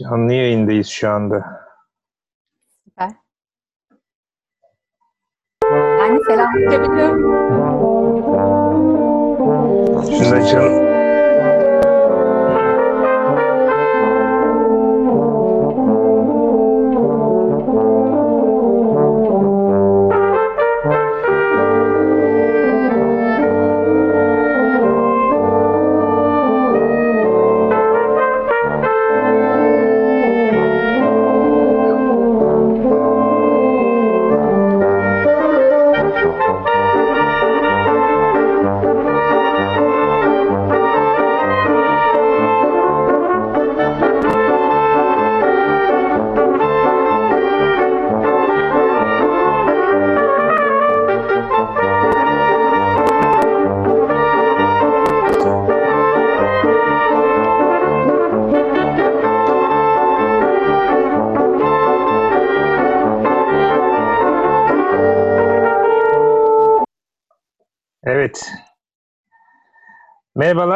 Canlı yayındayız şu anda. Süper. Ben de selam verebilirim. Şunu açalım.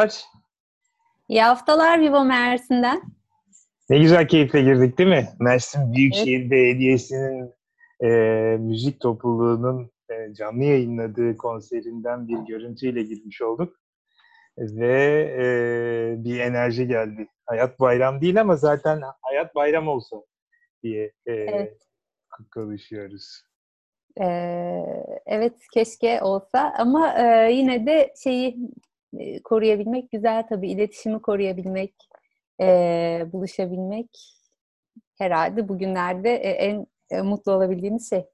Merhabalar. İyi haftalar Vivo Mersin'den. Ne güzel keyifle girdik değil mi? Mersin Büyükşehir Belediyesi'nin e, müzik topluluğunun e, canlı yayınladığı konserinden bir görüntüyle girmiş olduk. Ve e, bir enerji geldi. Hayat bayram değil ama zaten hayat bayram olsa diye e, Evet. konuşuyoruz. Ee, evet keşke olsa ama e, yine de şeyi koruyabilmek güzel tabii. İletişimi koruyabilmek, e, buluşabilmek herhalde bugünlerde en e, mutlu olabildiğimiz şey.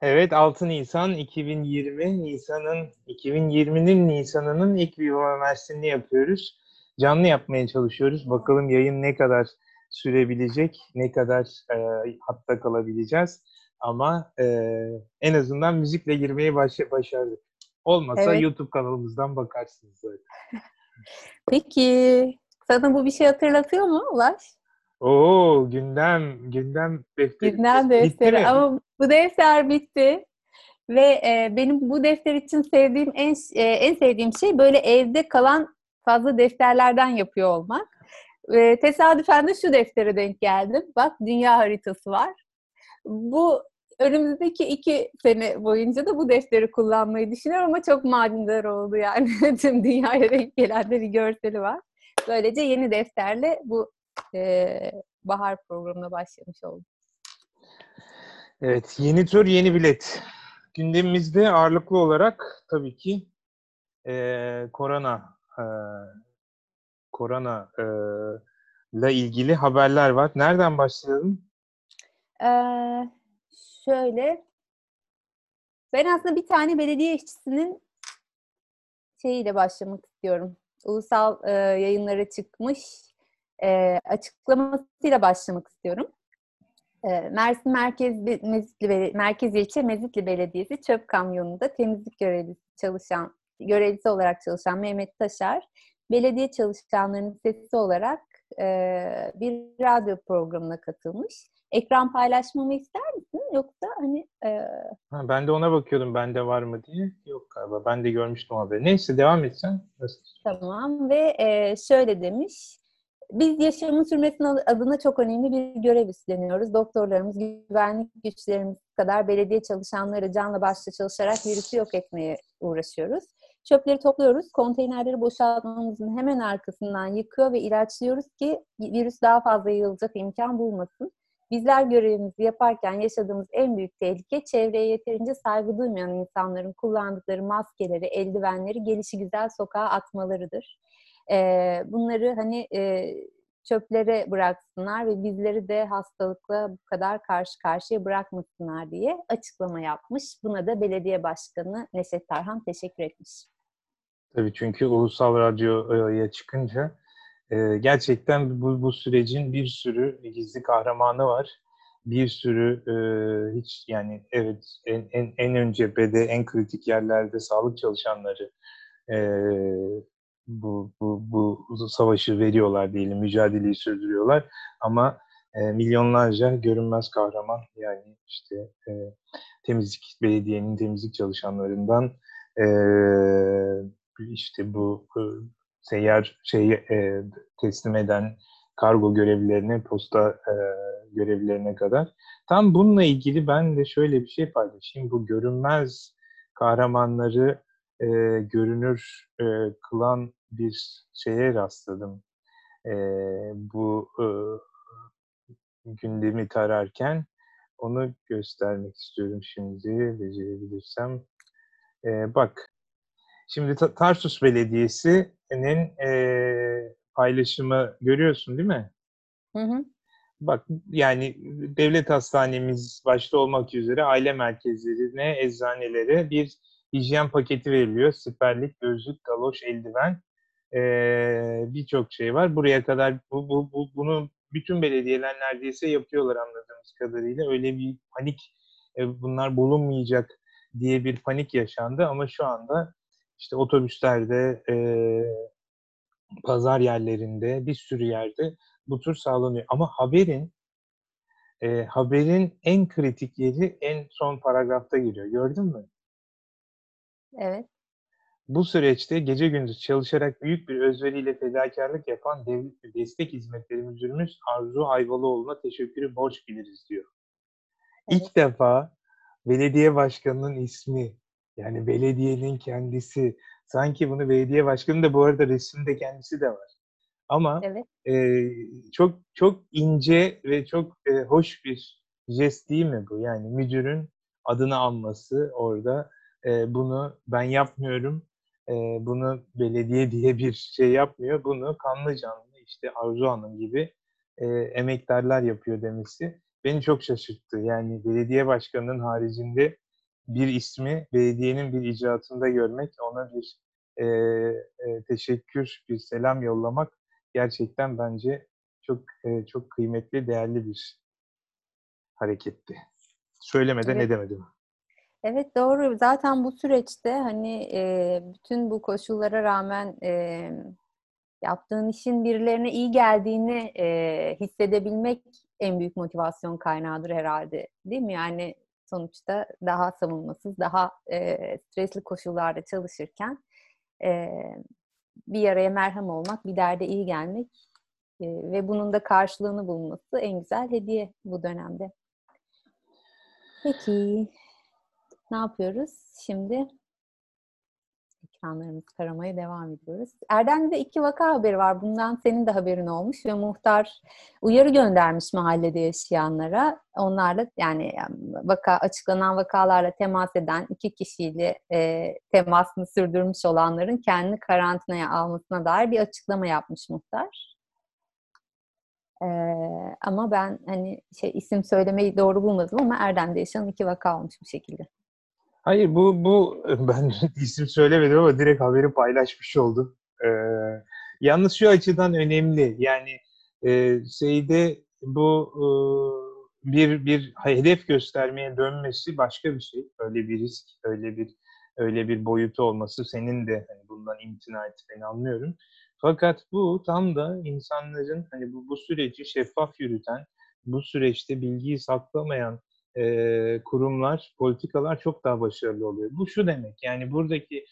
Evet 6 Nisan 2020 Nisan'ın 2020'nin Nisan'ının ilk Viva Mersin'i yapıyoruz. Canlı yapmaya çalışıyoruz. Bakalım yayın ne kadar sürebilecek, ne kadar e, hatta kalabileceğiz. Ama e, en azından müzikle girmeyi baş, başardık. Olmasa Evet. YouTube kanalımızdan bakarsınız zaten. Peki sana bu bir şey hatırlatıyor mu Ulaş? Oo gündem, gündem defteri. Gündem Bitti defteri mi? ama bu defter bitti. Ve e, benim bu defter için sevdiğim en e, en sevdiğim şey böyle evde kalan fazla defterlerden yapıyor olmak. E, tesadüfen de şu deftere denk geldim. Bak dünya haritası var. Bu önümüzdeki iki sene boyunca da bu defteri kullanmayı düşünüyorum ama çok manidar oldu yani. Tüm dünyaya denk gelen de bir görseli var. Böylece yeni defterle bu e, bahar programına başlamış oldum. Evet, yeni tur, yeni bilet. Gündemimizde ağırlıklı olarak tabii ki eee, korona eee, korona eee, ile ilgili haberler var. Nereden başlayalım? Ee, şöyle, ben aslında bir tane belediye işçisinin şeyiyle başlamak istiyorum. Ulusal e, yayınlara çıkmış e, açıklamasıyla başlamak istiyorum. E, Mersin Merkez Mezitli Merkez İlçe Mezitli Belediyesi çöp kamyonunda temizlik görevlisi çalışan görevlisi olarak çalışan Mehmet Taşar belediye çalışanlarının sesi olarak e, bir radyo programına katılmış. Ekran paylaşmamı ister misin? Yoksa hani e, Ha, ben de ona bakıyordum bende var mı diye. Yok galiba. Ben de görmüştüm haberi. Neyse devam etsen. Tamam ve e, şöyle demiş. Biz yaşamın sürmesinin adına çok önemli bir görev üstleniyoruz. Doktorlarımız, güvenlik güçlerimiz kadar belediye çalışanları canla başla çalışarak virüsü yok etmeye uğraşıyoruz. Çöpleri topluyoruz, konteynerleri boşaltmamızın hemen arkasından yıkıyor ve ilaçlıyoruz ki virüs daha fazla yayılacak imkan bulmasın. Bizler görevimizi yaparken yaşadığımız en büyük tehlike çevreye yeterince saygı duymayan insanların kullandıkları maskeleri, eldivenleri gelişi güzel sokağa atmalarıdır. Ee, bunları hani e, çöplere bıraksınlar ve bizleri de hastalıkla bu kadar karşı karşıya bırakmasınlar diye açıklama yapmış. Buna da belediye başkanı Neşet Tarhan teşekkür etmiş. Tabii çünkü ulusal radyoya çıkınca e, gerçekten bu, bu sürecin bir sürü gizli kahramanı var. Bir sürü e, hiç yani evet en, en, en ön cephede, en kritik yerlerde sağlık çalışanları e, bu, bu, bu savaşı veriyorlar diyelim, mücadeleyi sürdürüyorlar. Ama e, milyonlarca görünmez kahraman yani işte e, temizlik, belediyenin temizlik çalışanlarından e, işte bu e, seyyar şeyi e, teslim eden kargo görevlilerine, posta e, görevlilerine kadar. Tam bununla ilgili ben de şöyle bir şey paylaşayım. Bu görünmez kahramanları e, görünür e, kılan bir şeye rastladım. E, bu e, gündemi tararken onu göstermek istiyorum şimdi becerebilirsem. E, bak, şimdi Tarsus Belediyesi'nin e, paylaşımı görüyorsun değil mi? Hı hı. Bak yani devlet hastanemiz başta olmak üzere aile merkezlerine, eczanelere bir hijyen paketi veriliyor. Siperlik, gözlük, galoş, eldiven ee, birçok şey var. Buraya kadar bu, bu, bu, bunu bütün belediyeler neredeyse yapıyorlar anladığımız kadarıyla. Öyle bir panik e, bunlar bulunmayacak diye bir panik yaşandı ama şu anda işte otobüslerde, e, pazar yerlerinde, bir sürü yerde bu tür sağlanıyor. Ama haberin e, haberin en kritik yeri en son paragrafta giriyor. Gördün mü? Evet. Bu süreçte gece gündüz çalışarak büyük bir özveriyle fedakarlık yapan Devlet ve Destek Hizmetleri Müdürümüz Arzu Ayvalıoğlu'na teşekkürü borç biliriz diyor. Evet. İlk defa belediye başkanının ismi, yani belediyenin kendisi, sanki bunu belediye başkanı da bu arada resimde kendisi de var. Ama evet. e, çok çok ince ve çok e, hoş bir jest değil mi bu? Yani müdürün adını alması orada e, bunu ben yapmıyorum, e, bunu belediye diye bir şey yapmıyor. Bunu kanlı canlı işte Arzu Hanım gibi e, emektarlar yapıyor demesi beni çok şaşırttı. Yani belediye başkanının haricinde bir ismi belediyenin bir icraatında görmek, ona bir e, e, teşekkür, bir selam yollamak gerçekten bence çok e, çok kıymetli, değerli bir hareketti. Söylemeden evet. edemedim. Evet doğru. Zaten bu süreçte hani e, bütün bu koşullara rağmen e, yaptığın işin birilerine iyi geldiğini e, hissedebilmek en büyük motivasyon kaynağıdır herhalde. Değil mi? Yani sonuçta daha savunmasız, daha e, stresli koşullarda çalışırken e, bir yaraya merhem olmak, bir derde iyi gelmek e, ve bunun da karşılığını bulması en güzel hediye bu dönemde. Peki, ne yapıyoruz? Şimdi ekranlarımızı taramaya devam ediyoruz. Erdem'de iki vaka haberi var. Bundan senin de haberin olmuş ve muhtar uyarı göndermiş mahallede yaşayanlara. Onlarla yani vaka açıklanan vakalarla temas eden iki kişiyle e, temasını sürdürmüş olanların kendini karantinaya almasına dair bir açıklama yapmış muhtar. Ee, ama ben hani şey isim söylemeyi doğru bulmadım ama Erdem'de yaşanan iki vaka olmuş bu şekilde. Hayır bu bu ben isim söylemedim ama direkt haberi paylaşmış oldum. Ee, yalnız şu açıdan önemli. Yani e, şeyde bu e, bir bir hedef göstermeye dönmesi başka bir şey. Öyle bir risk, öyle bir öyle bir boyutu olması senin de hani bundan imtina etmeni anlıyorum. Fakat bu tam da insanların hani bu, bu süreci şeffaf yürüten, bu süreçte bilgiyi saklamayan e, kurumlar, politikalar çok daha başarılı oluyor. Bu şu demek yani buradaki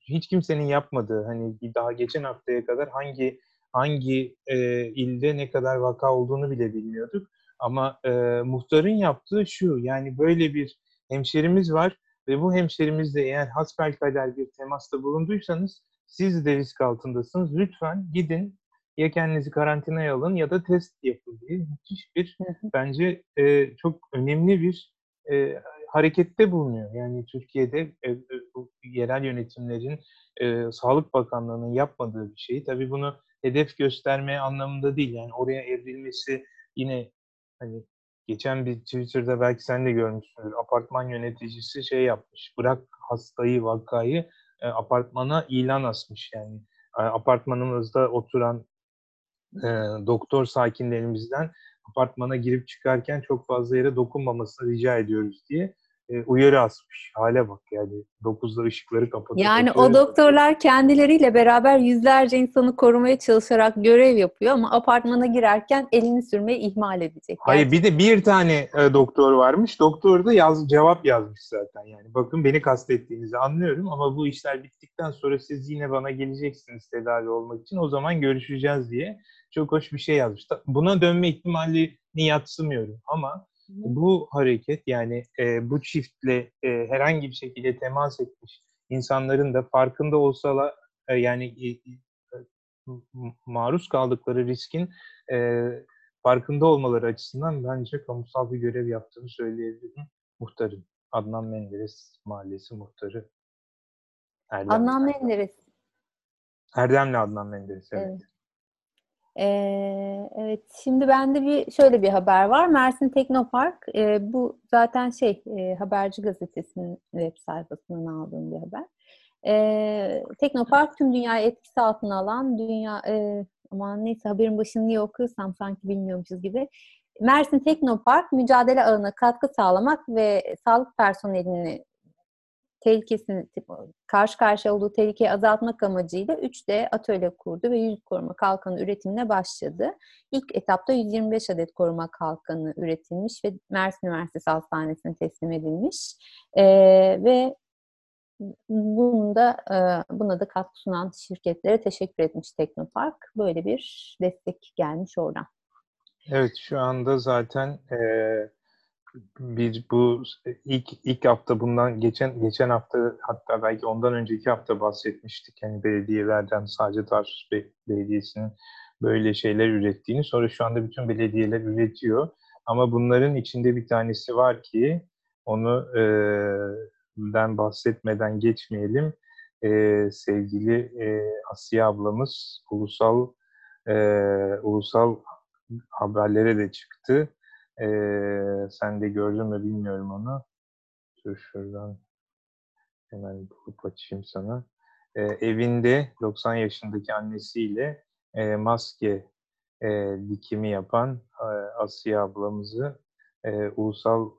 hiç kimsenin yapmadığı hani daha geçen haftaya kadar hangi hangi e, ilde ne kadar vaka olduğunu bile bilmiyorduk. Ama e, muhtarın yaptığı şu yani böyle bir hemşerimiz var ve bu hemşerimizle eğer hasbelkader bir temasta bulunduysanız siz de risk altındasınız. Lütfen gidin ya kendinizi karantinaya alın ya da test yapın diye müthiş bir bence e, çok önemli bir e, harekette bulunuyor. Yani Türkiye'de e, e, bu yerel yönetimlerin e, Sağlık Bakanlığı'nın yapmadığı bir şey. Tabii bunu hedef gösterme anlamında değil. Yani oraya evrilmesi yine hani geçen bir Twitter'da belki sen de görmüşsündür. Apartman yöneticisi şey yapmış. Bırak hastayı, vakayı e, apartmana ilan asmış yani. E, apartmanımızda oturan e, doktor sakinlerimizden apartmana girip çıkarken çok fazla yere dokunmamasını rica ediyoruz diye. e, uyarı asmış. Hale bak yani 9'da ışıkları kapatıp Yani o doktorlar kendileriyle beraber yüzlerce insanı korumaya çalışarak görev yapıyor ama apartmana girerken elini sürmeyi ihmal edecek. Hayır bir de bir tane e, doktor varmış. Doktor da yaz, cevap yazmış zaten yani. Bakın beni kastettiğinizi anlıyorum ama bu işler bittikten sonra siz yine bana geleceksiniz tedavi olmak için. O zaman görüşeceğiz diye çok hoş bir şey yazmış. Buna dönme ihtimalini yatsımıyorum ama bu hareket yani e, bu çiftle e, herhangi bir şekilde temas etmiş insanların da farkında olsalar e, yani e, maruz kaldıkları riskin e, farkında olmaları açısından bence kamusal bir görev yaptığını söyleyebilirim. Muhtarım. Adnan Menderes Mahallesi muhtarı. Erdem. Adnan Menderes. Erdemli Adnan Menderes. Evet. evet. Ee, evet, şimdi bende bir şöyle bir haber var. Mersin Teknopark, e, bu zaten şey e, Haberci Gazetesi'nin web sayfasından aldığım bir haber. E, Teknopark tüm dünyayı etkisi altına alan dünya, e, aman neyse haberin başını niye okuyorsam sanki bilmiyormuşuz gibi. Mersin Teknopark mücadele ağına katkı sağlamak ve sağlık personelini tehlikesini karşı karşıya olduğu tehlikeyi azaltmak amacıyla 3D atölye kurdu ve yüz koruma kalkanı üretimine başladı. İlk etapta 125 adet koruma kalkanı üretilmiş ve Mersin Üniversitesi Hastanesi'ne teslim edilmiş. Ee, ve bunda buna da katkı sunan şirketlere teşekkür etmiş Teknopark. Böyle bir destek gelmiş oradan. Evet şu anda zaten e, bir bu ilk ilk hafta bundan geçen geçen hafta hatta belki ondan önceki hafta bahsetmiştik. Yani belediyelerden sadece Tarsus Belediyesi'nin böyle şeyler ürettiğini. Sonra şu anda bütün belediyeler üretiyor. Ama bunların içinde bir tanesi var ki onu e, den bahsetmeden geçmeyelim. E, sevgili e, Asiye ablamız ulusal e, ulusal haberlere de çıktı ee, sen de gördün mü bilmiyorum onu. Dur şuradan hemen bulup açayım sana. Ee, evinde 90 yaşındaki annesiyle e, maske e, dikimi yapan e, Asiye ablamızı e, ulusal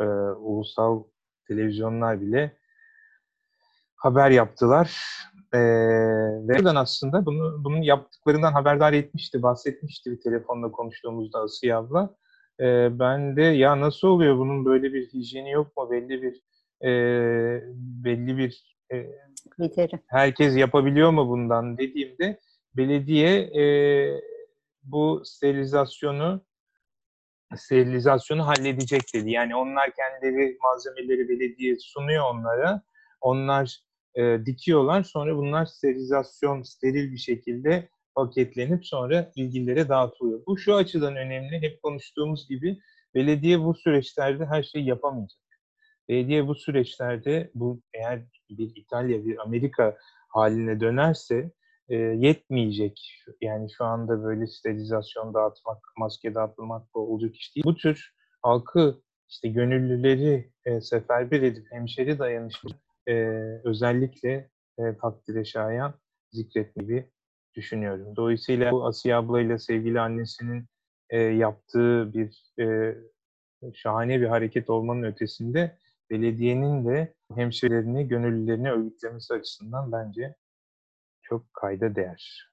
e, ulusal televizyonlar bile haber yaptılar. E, ve buradan aslında bunu bunun yaptıklarından haberdar etmişti, bahsetmişti bir telefonla konuştuğumuzda Asiye abla. E, ben de ya nasıl oluyor bunun böyle bir hijyeni yok mu? Belli bir e, belli bir e, herkes yapabiliyor mu bundan dediğimde belediye e, bu sterilizasyonu sterilizasyonu halledecek dedi. Yani onlar kendileri malzemeleri belediye sunuyor onlara. Onlar e, dikiyorlar. Sonra bunlar sterilizasyon, steril bir şekilde paketlenip sonra ilgililere dağıtılıyor. Bu şu açıdan önemli. Hep konuştuğumuz gibi belediye bu süreçlerde her şeyi yapamayacak. Belediye bu süreçlerde bu eğer bir İtalya, bir Amerika haline dönerse e, yetmeyecek. Yani şu anda böyle sterilizasyon dağıtmak, maske dağıtmak bu olacak iş değil. Bu tür halkı işte gönüllüleri e, seferber edip hemşeri dayanışma e, özellikle e, takdire şayan zikretmeyi düşünüyorum. Dolayısıyla bu Asiye ablayla sevgili annesinin e, yaptığı bir e, şahane bir hareket olmanın ötesinde belediyenin de hemşirelerini, gönüllülerini örgütlemesi açısından bence çok kayda değer.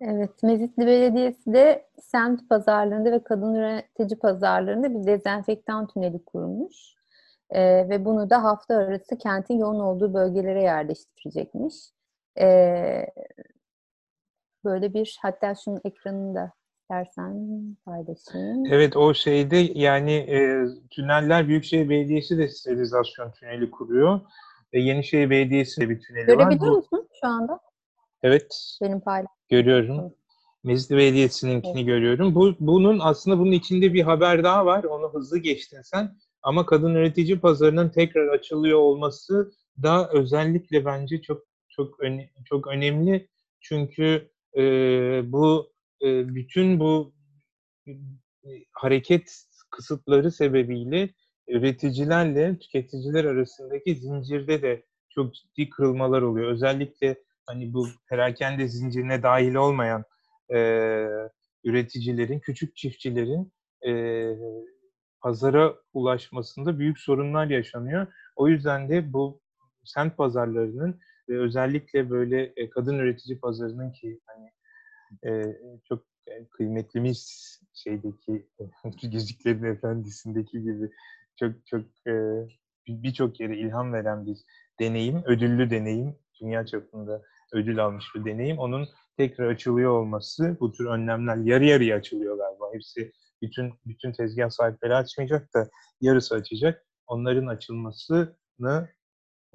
Evet, Mezitli Belediyesi de semt pazarlarında ve kadın üretici pazarlarında bir dezenfektan tüneli kurmuş. Ee, ve bunu da hafta arası kentin yoğun olduğu bölgelere yerleştirecekmiş. Ee, böyle bir hatta şunun ekranını da istersen paylaşayım. Evet o şeyde yani e, tüneller Büyükşehir Belediyesi de sterilizasyon tüneli kuruyor. E, Yenişehir Belediyesi de bir tüneli Görebiliyor var. Görebiliyor musun şu anda? Evet. Benim paylaşım. Görüyorum. Mezitli Belediyesi'ninkini evet. görüyorum. Bu bunun aslında bunun içinde bir haber daha var. Onu hızlı geçtin sen. Ama kadın üretici pazarının tekrar açılıyor olması da özellikle bence çok çok öne, çok önemli çünkü e, bu e, bütün bu e, hareket kısıtları sebebiyle üreticilerle tüketiciler arasındaki zincirde de çok ciddi kırılmalar oluyor. Özellikle hani bu perakende zincirine dahil olmayan e, üreticilerin, küçük çiftçilerin e, pazara ulaşmasında büyük sorunlar yaşanıyor. O yüzden de bu semt pazarlarının ve özellikle böyle e, kadın üretici pazarının ki hani e, çok kıymetlimiz şeydeki Yüzüklerin Efendisi'ndeki gibi çok çok e, birçok yere ilham veren bir deneyim, ödüllü deneyim, dünya çapında ödül almış bir deneyim. Onun tekrar açılıyor olması, bu tür önlemler yarı yarıya açılıyor galiba. Hepsi bütün bütün tezgah sahipleri açmayacak da yarısı açacak. Onların açılmasını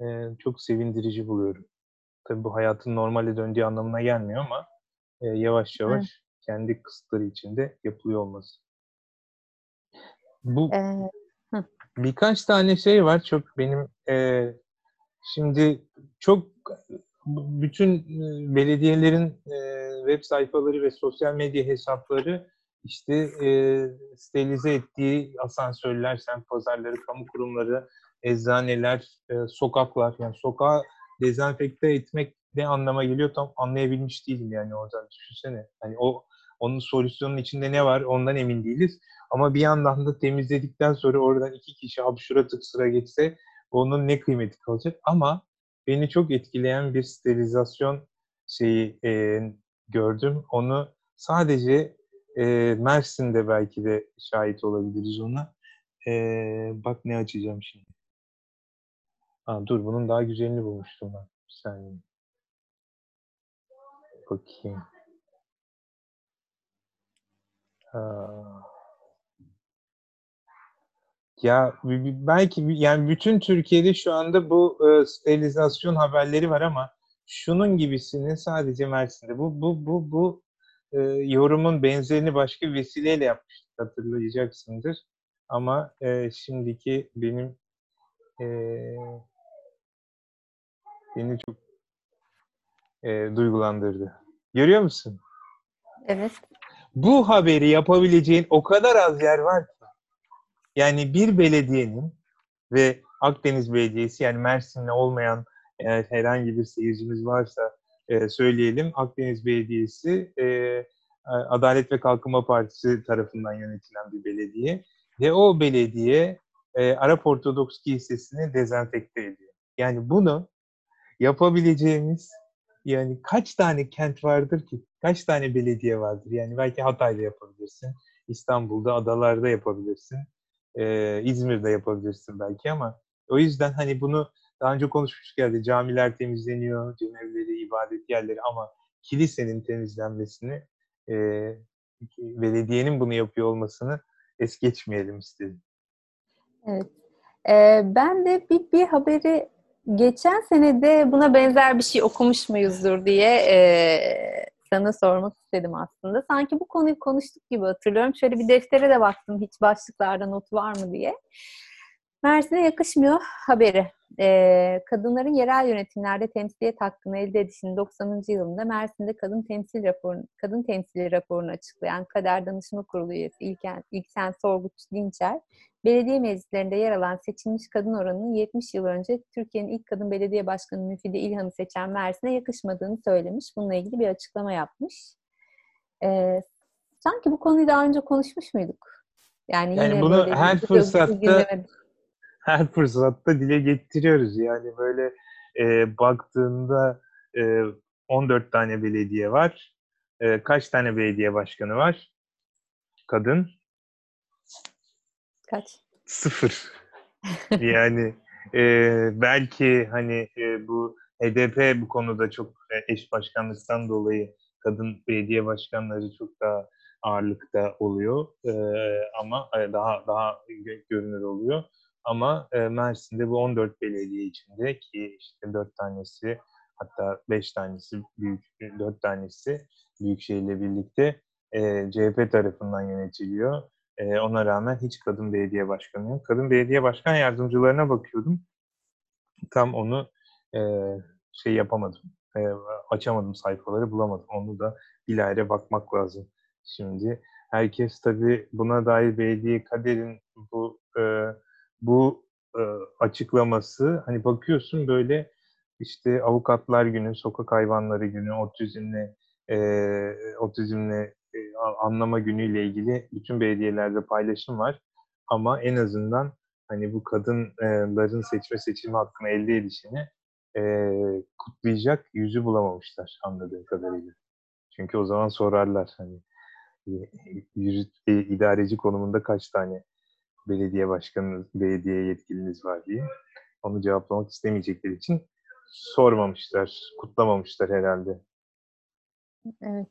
e, çok sevindirici buluyorum. Tabii bu hayatın normale döndüğü anlamına gelmiyor ama e, yavaş yavaş evet. kendi kısıtları içinde yapılıyor olması. Bu ee, birkaç tane şey var çok benim e, şimdi çok bütün belediyelerin e, web sayfaları ve sosyal medya hesapları işte e, sterilize ettiği asansörler, semt pazarları, kamu kurumları, eczaneler, e, sokaklar yani sokağa dezenfekte etmek ne anlama geliyor tam anlayabilmiş değilim yani oradan düşünsene. Hani o onun solüsyonun içinde ne var ondan emin değiliz. Ama bir yandan da temizledikten sonra oradan iki kişi hapşura tık sıra geçse onun ne kıymeti kalacak. Ama beni çok etkileyen bir sterilizasyon şeyi e, gördüm. Onu sadece e, Mersin'de belki de şahit olabiliriz ona. E, bak ne açacağım şimdi. Aa, dur bunun daha güzelini bulmuştum ben. Bir saniye. Bakayım. Aa. Ya belki yani bütün Türkiye'de şu anda bu e, sterilizasyon haberleri var ama şunun gibisini sadece Mersin'de. Bu bu bu bu e, yorumun benzerini başka bir vesileyle yapmıştık hatırlayacaksındır. Ama e, şimdiki benim e, beni çok e, duygulandırdı. Görüyor musun? Evet. Bu haberi yapabileceğin o kadar az yer var ki. Yani bir belediyenin ve Akdeniz Belediyesi yani Mersin'le olmayan eğer herhangi bir seyircimiz varsa e, söyleyelim. Akdeniz Belediyesi e, Adalet ve Kalkınma Partisi tarafından yönetilen bir belediye ve o belediye e, Arap Ortodoks Kilisesi'ni dezenfekte ediyor. Yani bunu yapabileceğimiz yani kaç tane kent vardır ki? Kaç tane belediye vardır? Yani belki Hatay'da yapabilirsin, İstanbul'da, adalarda yapabilirsin, e, İzmir'de yapabilirsin belki ama o yüzden hani bunu daha önce konuşmuştuk geldi. Camiler temizleniyor, cemevleri, ibadet yerleri ama kilisenin temizlenmesini e, belediyenin bunu yapıyor olmasını es geçmeyelim istedim. Evet. Ee, ben de bir, bir haberi geçen senede buna benzer bir şey okumuş muyuzdur diye e, sana sormak istedim aslında. Sanki bu konuyu konuştuk gibi hatırlıyorum. Şöyle bir deftere de baktım hiç başlıklarda not var mı diye. Mersin'e yakışmıyor haberi. Ee, kadınların yerel yönetimlerde temsiliyet hakkını elde edişinin 90. yılında Mersin'de kadın temsil raporu, kadın temsili raporunu açıklayan Kader Danışma Kurulu üyesi İlken, İlken Sorguç Dinçer, belediye meclislerinde yer alan seçilmiş kadın oranının 70 yıl önce Türkiye'nin ilk kadın belediye başkanı Müfide İlhan'ı seçen Mersin'e yakışmadığını söylemiş. Bununla ilgili bir açıklama yapmış. Ee, sanki bu konuyu daha önce konuşmuş muyduk? Yani, yani yine bunu her fırsatta her fırsatta dile getiriyoruz. Yani böyle e, baktığında e, 14 tane belediye var. E, kaç tane belediye başkanı var? Kadın? Kaç? Sıfır. yani e, belki hani e, bu HDP bu konuda çok e, eş başkanlıktan dolayı kadın belediye başkanları çok daha ağırlıkta oluyor e, ama e, daha daha görünür oluyor. Ama e, Mersin'de bu 14 belediye içinde ki işte 4 tanesi hatta 5 tanesi büyük 4 tanesi Büyükşehir'le birlikte e, CHP tarafından yönetiliyor. E, ona rağmen hiç kadın belediye başkanı yok. Kadın belediye başkan yardımcılarına bakıyordum. Tam onu e, şey yapamadım. E, açamadım sayfaları bulamadım. Onu da bilahare bakmak lazım. Şimdi herkes tabii buna dair belediye kaderin bu e, bu e, açıklaması hani bakıyorsun böyle işte avukatlar günü, sokak hayvanları günü, otizmle e, otizmle e, anlama günüyle ilgili bütün belediyelerde paylaşım var. ama en azından hani bu kadınların seçme seçilme hakkını elde edişini e, kutlayacak yüzü bulamamışlar anladığım kadarıyla. Çünkü o zaman sorarlar hani yürüt, e, idareci konumunda kaç tane belediye başkanınız, belediye yetkiliniz var diye. Onu cevaplamak istemeyecekleri için sormamışlar, kutlamamışlar herhalde. Evet.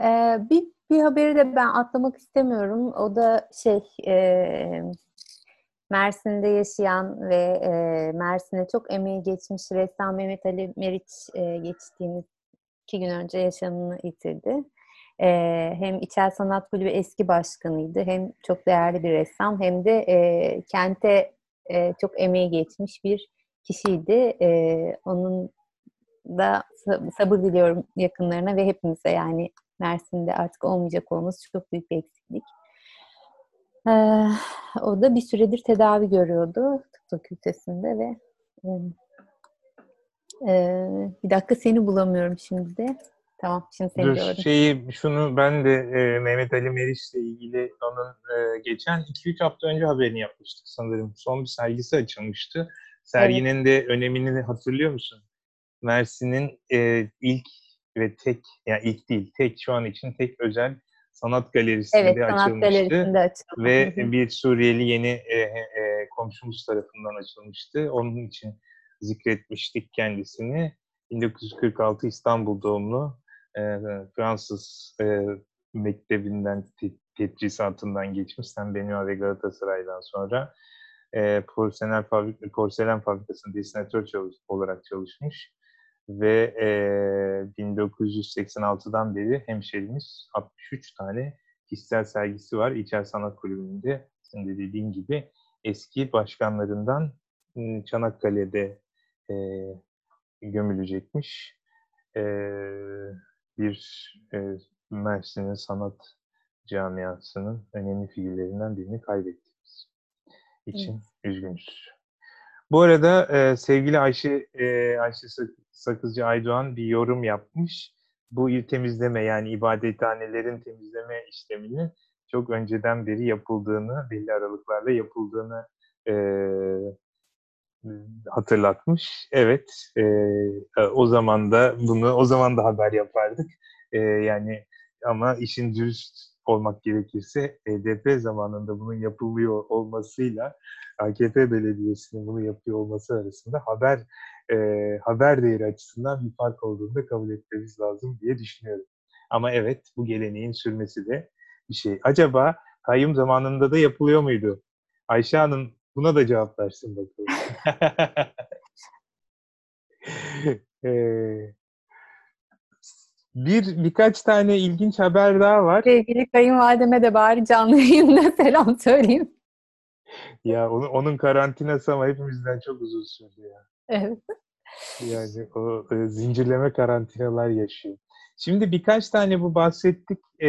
Ee, bir, bir haberi de ben atlamak istemiyorum. O da şey e, Mersin'de yaşayan ve e, Mersin'e çok emeği geçmiş ressam Mehmet Ali Meriç e, geçtiğimiz iki gün önce yaşamını yitirdi. E, hem İçel Sanat Kulübü eski başkanıydı. Hem çok değerli bir ressam hem de e, kente e, çok emeği geçmiş bir kişiydi. E, onun da sabır diliyorum yakınlarına ve hepimize yani Mersin'de artık olmayacak olması çok büyük bir eksiklik. Ee, o da bir süredir tedavi görüyordu tıp fakültesinde ve e, bir dakika seni bulamıyorum şimdi de. Tamam, şimdi seni Dur, gördüm. Şeyi, şunu ben de e, Mehmet Ali Meriç'le ilgili onun e, geçen 2-3 hafta önce haberini yapmıştık sanırım. Son bir sergisi açılmıştı. Serginin evet. de önemini hatırlıyor musun? Mersin'in e, ilk ve tek, yani ilk değil, tek şu an için tek özel sanat galerisinde evet, sanat açılmıştı. Galerisinde. Ve bir Suriyeli yeni e, e, komşumuz tarafından açılmıştı. Onun için zikretmiştik kendisini. 1946 İstanbul doğumlu e, Fransız e, mektebinden, tedrisatından geçmiş. Sen Benua ve Galatasaray'dan sonra e, porselen, fabrik, porselen fabrikasında desinatör çalış, olarak çalışmış ve e, 1986'dan beri hemşerimiz 63 tane kişisel sergisi var İçer Sanat Kulübü'nde. Senin de dediğin gibi eski başkanlarından Çanakkale'de e, gömülecekmiş. E, bir e, Mersin'in sanat camiasının önemli figürlerinden birini kaybettiğimiz için evet. üzgünüz. Bu arada e, sevgili Ayşe e, Ayşe Sakızcı Aydoğan bir yorum yapmış. Bu il temizleme yani ibadethanelerin temizleme işleminin çok önceden beri yapıldığını, belli aralıklarla yapıldığını e, hatırlatmış. Evet, e, o zaman da bunu o zaman da haber yapardık. E, yani ama işin dürüst olmak gerekirse HDP zamanında bunun yapılıyor olmasıyla AKP belediyesinin bunu yapıyor olması arasında haber e, haber değeri açısından bir fark olduğunu da kabul etmemiz lazım diye düşünüyorum. Ama evet bu geleneğin sürmesi de bir şey. Acaba kayyum zamanında da yapılıyor muydu? Ayşe Hanım buna da cevap versin bakalım. ee, bir birkaç tane ilginç haber daha var. Sevgili kayınvalideme de bari canlı yayında selam söyleyeyim. Ya onun, onun karantinası ama hepimizden çok uzun sürdü ya. Evet. Yani o e, zincirleme karantinalar yaşıyor. Şimdi birkaç tane bu bahsettik. E,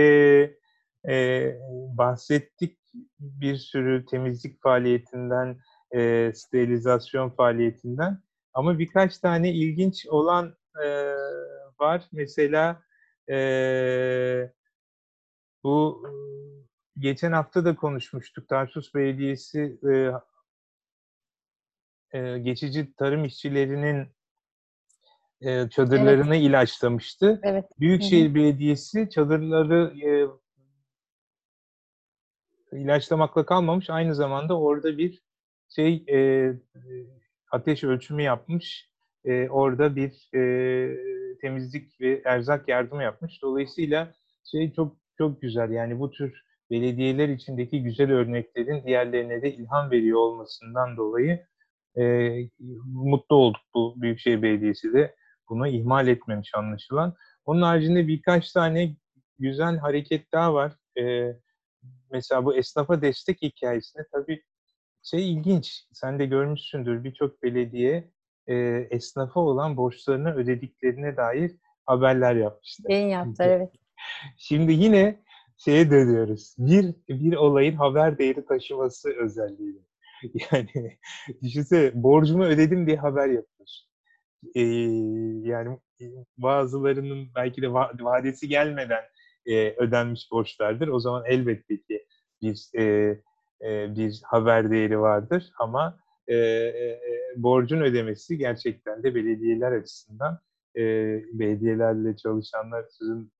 e, bahsettik bir sürü temizlik faaliyetinden, e, sterilizasyon faaliyetinden. Ama birkaç tane ilginç olan e, var. Mesela e, bu geçen hafta da konuşmuştuk. Tarsus Belediyesi e, e, geçici tarım işçilerinin e, çadırlarını evet. ilaçlamıştı. Evet. Büyükşehir Hı-hı. Belediyesi çadırları e, ilaçlamakla kalmamış. Aynı zamanda orada bir şey e, ateş ölçümü yapmış. E, orada bir e, temizlik ve erzak yardımı yapmış. Dolayısıyla şey çok çok güzel. Yani bu tür belediyeler içindeki güzel örneklerin diğerlerine de ilham veriyor olmasından dolayı e, mutlu olduk bu Büyükşehir Belediyesi de bunu ihmal etmemiş anlaşılan. Onun haricinde birkaç tane güzel hareket daha var. E, mesela bu esnafa destek hikayesinde tabii şey ilginç. Sen de görmüşsündür birçok belediye e, esnafa olan borçlarını ödediklerine dair haberler yapmışlar. Yayın yaptılar evet. Şimdi yine şeye dönüyoruz. Bir, bir olayın haber değeri taşıması özelliğiyle. Yani düşünsene borcumu ödedim diye haber yapıyorsun. Ee, yani bazılarının belki de vadesi gelmeden e, ödenmiş borçlardır. O zaman elbette ki bir e, e, bir haber değeri vardır ama e, e, borcun ödemesi gerçekten de belediyeler açısından e, belediyelerle çalışanlar sizin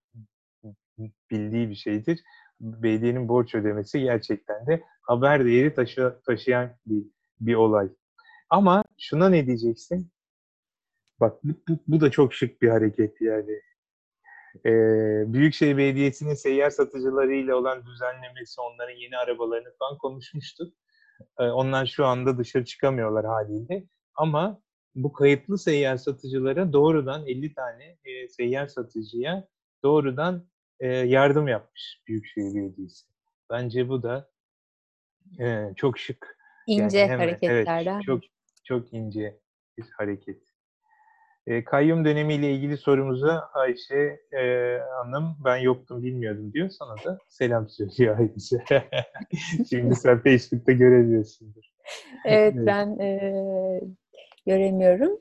bildiği bir şeydir. Belediyenin borç ödemesi gerçekten de haber değeri taşı, taşıyan bir, bir olay. Ama şuna ne diyeceksin? Bak bu, bu, bu da çok şık bir hareket yani. Ee, Büyükşehir Belediyesi'nin seyyar satıcılarıyla olan düzenlemesi, onların yeni arabalarını falan konuşmuştuk. Ee, onlar şu anda dışarı çıkamıyorlar haliyle. Ama bu kayıtlı seyyar satıcılara doğrudan 50 tane e, seyyar satıcıya doğrudan e, yardım yapmış Büyükşehir Belediyesi. Bence bu da e, çok şık. İnce yani hemen, hareketlerden. Evet, çok çok ince bir hareket. E, kayyum dönemiyle ilgili sorumuza Ayşe e, Hanım ben yoktum bilmiyordum diyor. Sana da selam söylüyor Ayşe. Şimdi sen Facebook'ta görebiliyorsundur. Evet, evet. ben e, göremiyorum.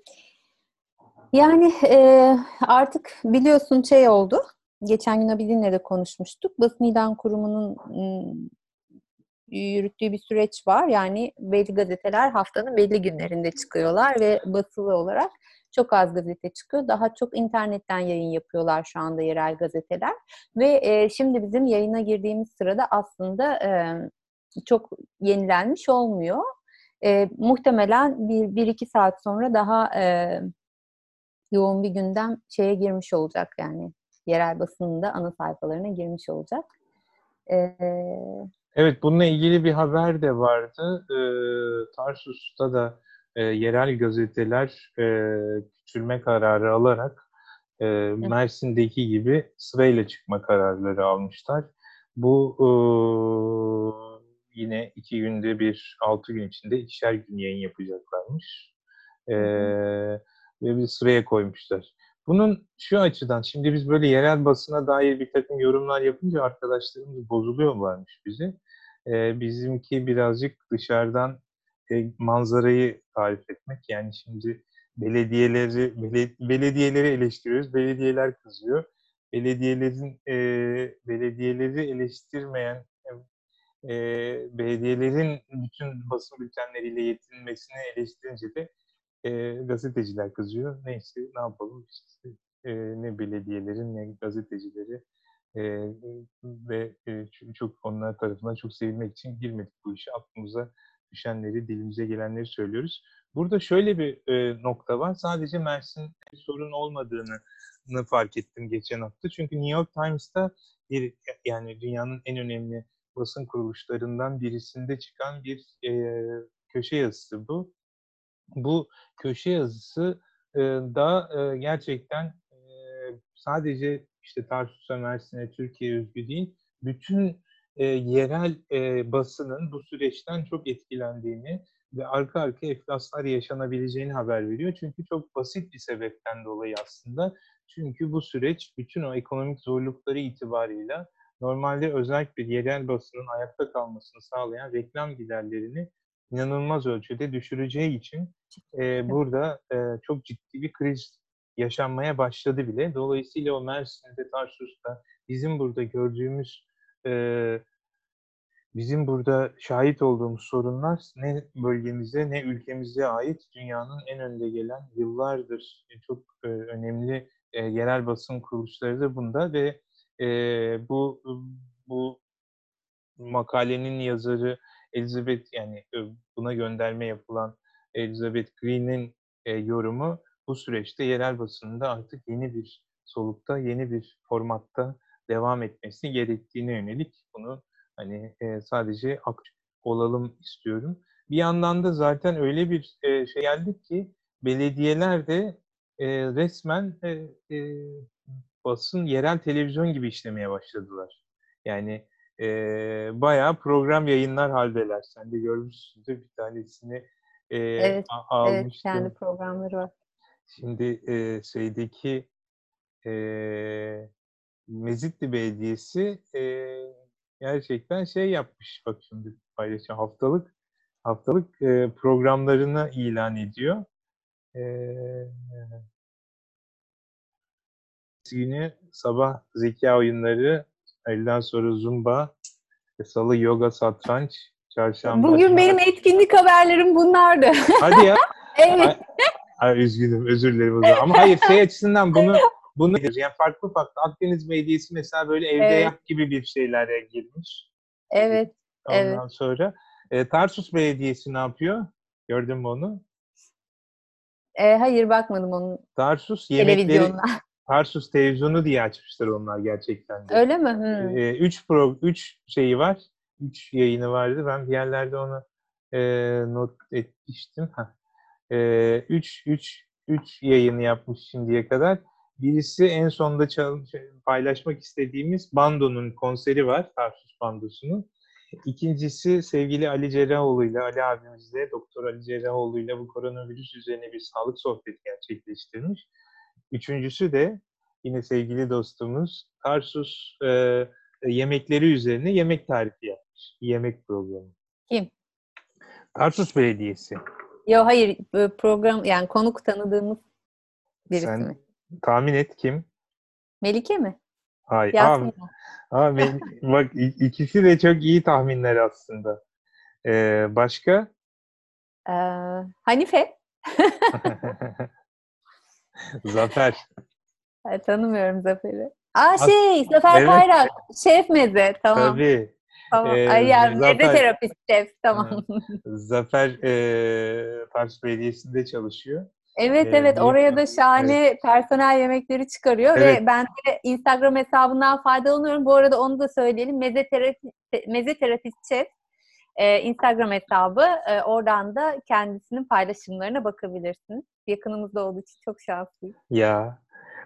Yani e, artık biliyorsun şey oldu. Geçen gün Abidin'le de konuşmuştuk. Basın İlan Kurumu'nun yürüttüğü bir süreç var. Yani belli gazeteler haftanın belli günlerinde çıkıyorlar ve basılı olarak çok az gazete çıkıyor. Daha çok internetten yayın yapıyorlar şu anda yerel gazeteler. Ve e, şimdi bizim yayına girdiğimiz sırada aslında e, çok yenilenmiş olmuyor. E, muhtemelen bir, bir iki saat sonra daha e, yoğun bir gündem şeye girmiş olacak yani yerel basında ana sayfalarına girmiş olacak. E, evet bununla ilgili bir haber de vardı. E, Tarsus'ta da e, yerel gazeteler e, küçülme kararı alarak e, Mersin'deki gibi sırayla çıkma kararları almışlar. Bu e, yine iki günde bir, altı gün içinde ikişer gün yayın yapacaklarmış. E, ve bir sıraya koymuşlar. Bunun şu açıdan, şimdi biz böyle yerel basına dair bir takım yorumlar yapınca arkadaşlarımız bozuluyorlarmış bizi. E, bizimki birazcık dışarıdan e, manzarayı tarif etmek. Yani şimdi belediyeleri belediyeleri eleştiriyoruz. Belediyeler kızıyor. Belediyelerin e, belediyeleri eleştirmeyen e, belediyelerin bütün basın bültenleriyle yetinmesini eleştirince de e, gazeteciler kızıyor. Neyse ne yapalım işte e, ne belediyelerin ne gazetecileri e, ve e, çok onlar tarafından çok sevilmek için girmedik bu işe. Aklımıza düşenleri, dilimize gelenleri söylüyoruz. Burada şöyle bir e, nokta var. Sadece Mersin bir sorun olmadığını fark ettim geçen hafta. Çünkü New York Times'ta bir yani dünyanın en önemli basın kuruluşlarından birisinde çıkan bir e, köşe yazısı bu. Bu köşe yazısı e, da e, gerçekten e, sadece işte Tarsus'a, Mersin'e, Türkiye özgü değil, bütün e, yerel e, basının bu süreçten çok etkilendiğini ve arka arka enflaslar yaşanabileceğini haber veriyor. Çünkü çok basit bir sebepten dolayı aslında. Çünkü bu süreç bütün o ekonomik zorlukları itibarıyla normalde özellikle yerel basının ayakta kalmasını sağlayan reklam giderlerini inanılmaz ölçüde düşüreceği için e, burada e, çok ciddi bir kriz yaşanmaya başladı bile. Dolayısıyla o Mersin'de, Tarsus'ta bizim burada gördüğümüz e, bizim burada şahit olduğumuz sorunlar ne bölgemize ne ülkemize ait dünyanın en önde gelen yıllardır çok e, önemli e, yerel basın kuruluşları da bunda ve e, bu bu makalenin yazarı Elizabeth yani buna gönderme yapılan Elizabeth Green'in e, yorumu bu süreçte yerel basında artık yeni bir solukta, yeni bir formatta devam etmesi gerektiğine yönelik bunu hani e, sadece aktif olalım istiyorum. Bir yandan da zaten öyle bir e, şey geldi ki belediyeler de e, resmen e, e, basın yerel televizyon gibi işlemeye başladılar. Yani e, bayağı program yayınlar haldeler. Sen de görmüşsündür bir tanesini e, evet, almıştım. Evet, kendi programları var. Şimdi e, şeydeki e, Mezitli Belediyesi e, gerçekten şey yapmış. Bak şimdi paylaşacağım. Haftalık haftalık e, programlarını ilan ediyor. E, günü sabah zeka oyunları, öğleden sonra zumba, salı yoga, satranç, Çarşamba. Bugün benim etkinlik haberlerim bunlardı. Hadi ya. evet. Ay, ay, üzgünüm, özür dilerim o zaman. Ama hayır şey açısından bunu bunu yani farklı farklı Akdeniz Belediyesi mesela böyle evde Evet. yap gibi bir şeylere girmiş. Evet. Ondan Evet. sonra e, Tarsus Belediyesi ne yapıyor? Gördün mü onu? E, hayır bakmadım onun Tarsus yemekleri. Tarsus televizyonu diye açmışlar onlar gerçekten de. Öyle mi? Hmm. E, üç pro, üç şeyi var. Üç yayını vardı. Ben bir yerlerde onu e, not etmiştim. Ha. E, üç, üç, üç yayını yapmış şimdiye kadar. Birisi en sonda çal- şey, paylaşmak istediğimiz Bando'nun konseri var. Tarsus Bandosu'nun. İkincisi sevgili Ali Cerrahoğlu ile Ali abimizle, Doktor Ali Cerrahoğlu ile bu koronavirüs üzerine bir sağlık sohbeti gerçekleştirmiş. Üçüncüsü de yine sevgili dostumuz Tarsus e, yemekleri üzerine yemek tarifi yapmış. Yemek programı. Kim? Tarsus Belediyesi. Yo hayır e, program yani konuk tanıdığımız birisi Sen- mi? Tahmin et kim? Melike mi? Hayır. Yasmin. mi? Aa, bak ikisi de çok iyi tahminler aslında. Ee, başka? Ee, Hanife. Zafer. Ay, tanımıyorum Zafer'i. Aa As- şey Zafer Evet. Kayrak. Şef meze. Tamam. Tabii. Tamam. Ee, Ay yani Zafer- meze terapist şef. Tamam. Zafer e, Tarsus Belediyesi'nde çalışıyor. Evet Ee, evet oraya da şahane personel yemekleri çıkarıyor Evet. ve ben de Instagram hesabından faydalanıyorum. Bu arada onu da söyleyelim. Meze terapist, meze terapist şef e, Instagram hesabı. E, oradan da kendisinin paylaşımlarına bakabilirsiniz. Yakınımızda olduğu için çok şanslıyım. Ya.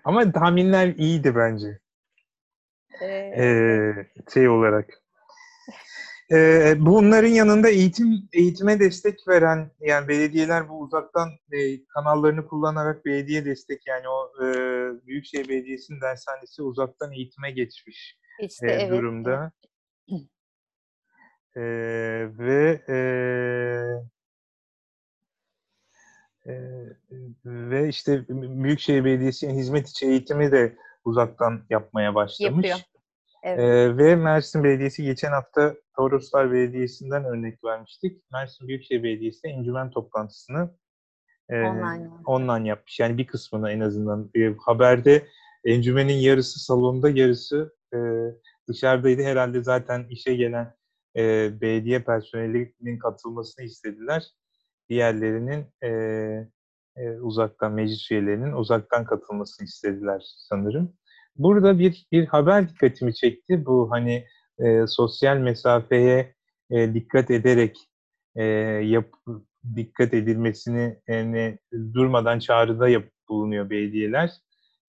Ama tahminler iyiydi bence. E, Ee, şey olarak. Ee, bunların yanında eğitim eğitime destek veren yani belediyeler bu uzaktan e, kanallarını kullanarak belediye destek yani o e, Büyükşehir Belediyesi'nin dershanesi uzaktan eğitime geçmiş işte e, evet. durumda. E, ve e, e, ve işte Büyükşehir Belediyesi'nin hizmet içi eğitimi de uzaktan yapmaya başlamış. Yapıyor. Evet. Ee, ve Mersin Belediyesi geçen hafta Toroslar Belediyesi'nden örnek vermiştik. Mersin Büyükşehir Belediyesi de encümen toplantısını e, Online online yapmış. Yani bir kısmını en azından. E, haberde encümenin yarısı salonda, yarısı e, dışarıdaydı. Herhalde zaten işe gelen e, belediye personelinin katılmasını istediler. Diğerlerinin e, e, uzaktan, meclis üyelerinin uzaktan katılmasını istediler sanırım. Burada bir bir haber dikkatimi çekti. Bu hani e, sosyal mesafeye e, dikkat ederek e, yap, dikkat edilmesini yani durmadan çağrıda yap, bulunuyor belediyeler.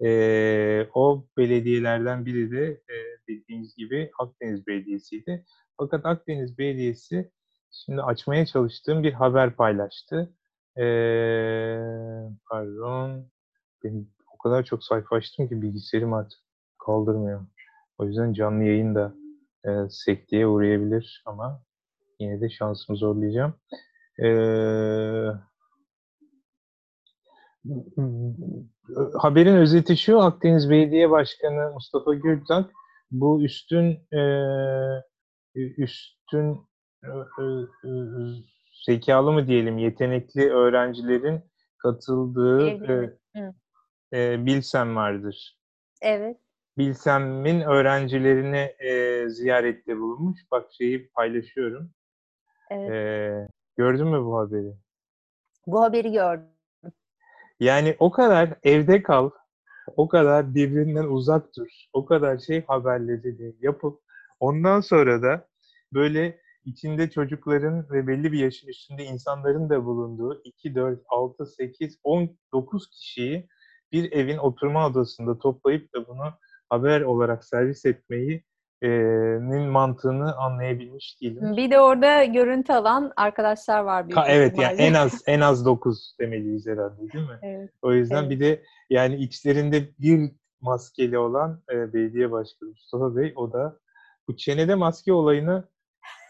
E, o belediyelerden biri de e, dediğiniz gibi Akdeniz Belediyesi'ydi. Fakat Akdeniz Belediyesi şimdi açmaya çalıştığım bir haber paylaştı. E, pardon. Benim o kadar çok sayfa açtım ki bilgisayarım artık kaldırmıyor. O yüzden canlı yayın da e, sekteye uğrayabilir ama yine de şansımı zorlayacağım. E, haberin özeti şu, Akdeniz Belediye Başkanı Mustafa Gürtak bu üstün e, üstün e, e, e, zekalı mı diyelim, yetenekli öğrencilerin katıldığı e, e, Bilsem vardır. Evet. Bilsem'in öğrencilerini e, ziyarette bulunmuş. Bak şeyi paylaşıyorum. Evet. E, gördün mü bu haberi? Bu haberi gördüm. Yani o kadar evde kal, o kadar birbirinden uzak dur, o kadar şey haberleri yapıp ondan sonra da böyle içinde çocukların ve belli bir yaşın üstünde insanların da bulunduğu 2, 4, 6, 8, 19 kişiyi bir evin oturma odasında toplayıp da bunu haber olarak servis etmeyi nin mantığını anlayabilmiş değilim. Bir de orada görüntü alan arkadaşlar var. büyük Ha, evet yani en az en az 9 demeliyiz herhalde değil mi? Evet. O yüzden Evet. bir de yani içlerinde bir maskeli olan e, belediye başkanı Mustafa Bey o da bu çenede maske olayını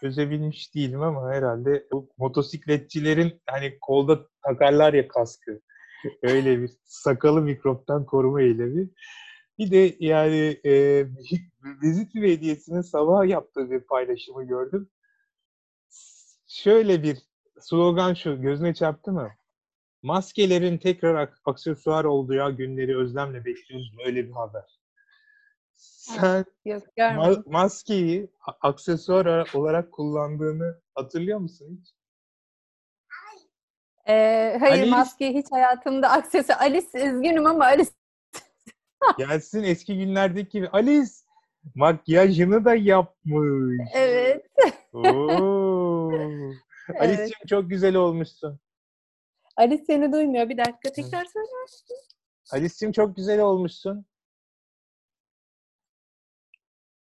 çözebilmiş değilim ama herhalde bu motosikletçilerin hani kolda takarlar ya kaskı. Öyle bir sakalı mikroptan koruma eylemi. Bir de yani e, Vizit Belediyesi'nin sabah yaptığı bir paylaşımı gördüm. şöyle bir slogan şu, gözüne çarptı mı? Maskelerin tekrar ak- aksesuar olduğu günleri özlemle bekliyoruz. Böyle bir haber. Sen Yok ma- maskeyi aksesuar ara- olarak kullandığını hatırlıyor musun hiç? Ee, hayır Alice- maske hiç hayatımda aksesuar. Alice üzgünüm ama Alice Gelsin eski günlerdeki gibi. Alice makyajını da yapmış. evet. Oo. evet. Çok güzel olmuşsun. Alice seni duymuyor. Bir dakika tekrar söyle. Alice'ciğim çok güzel olmuşsun.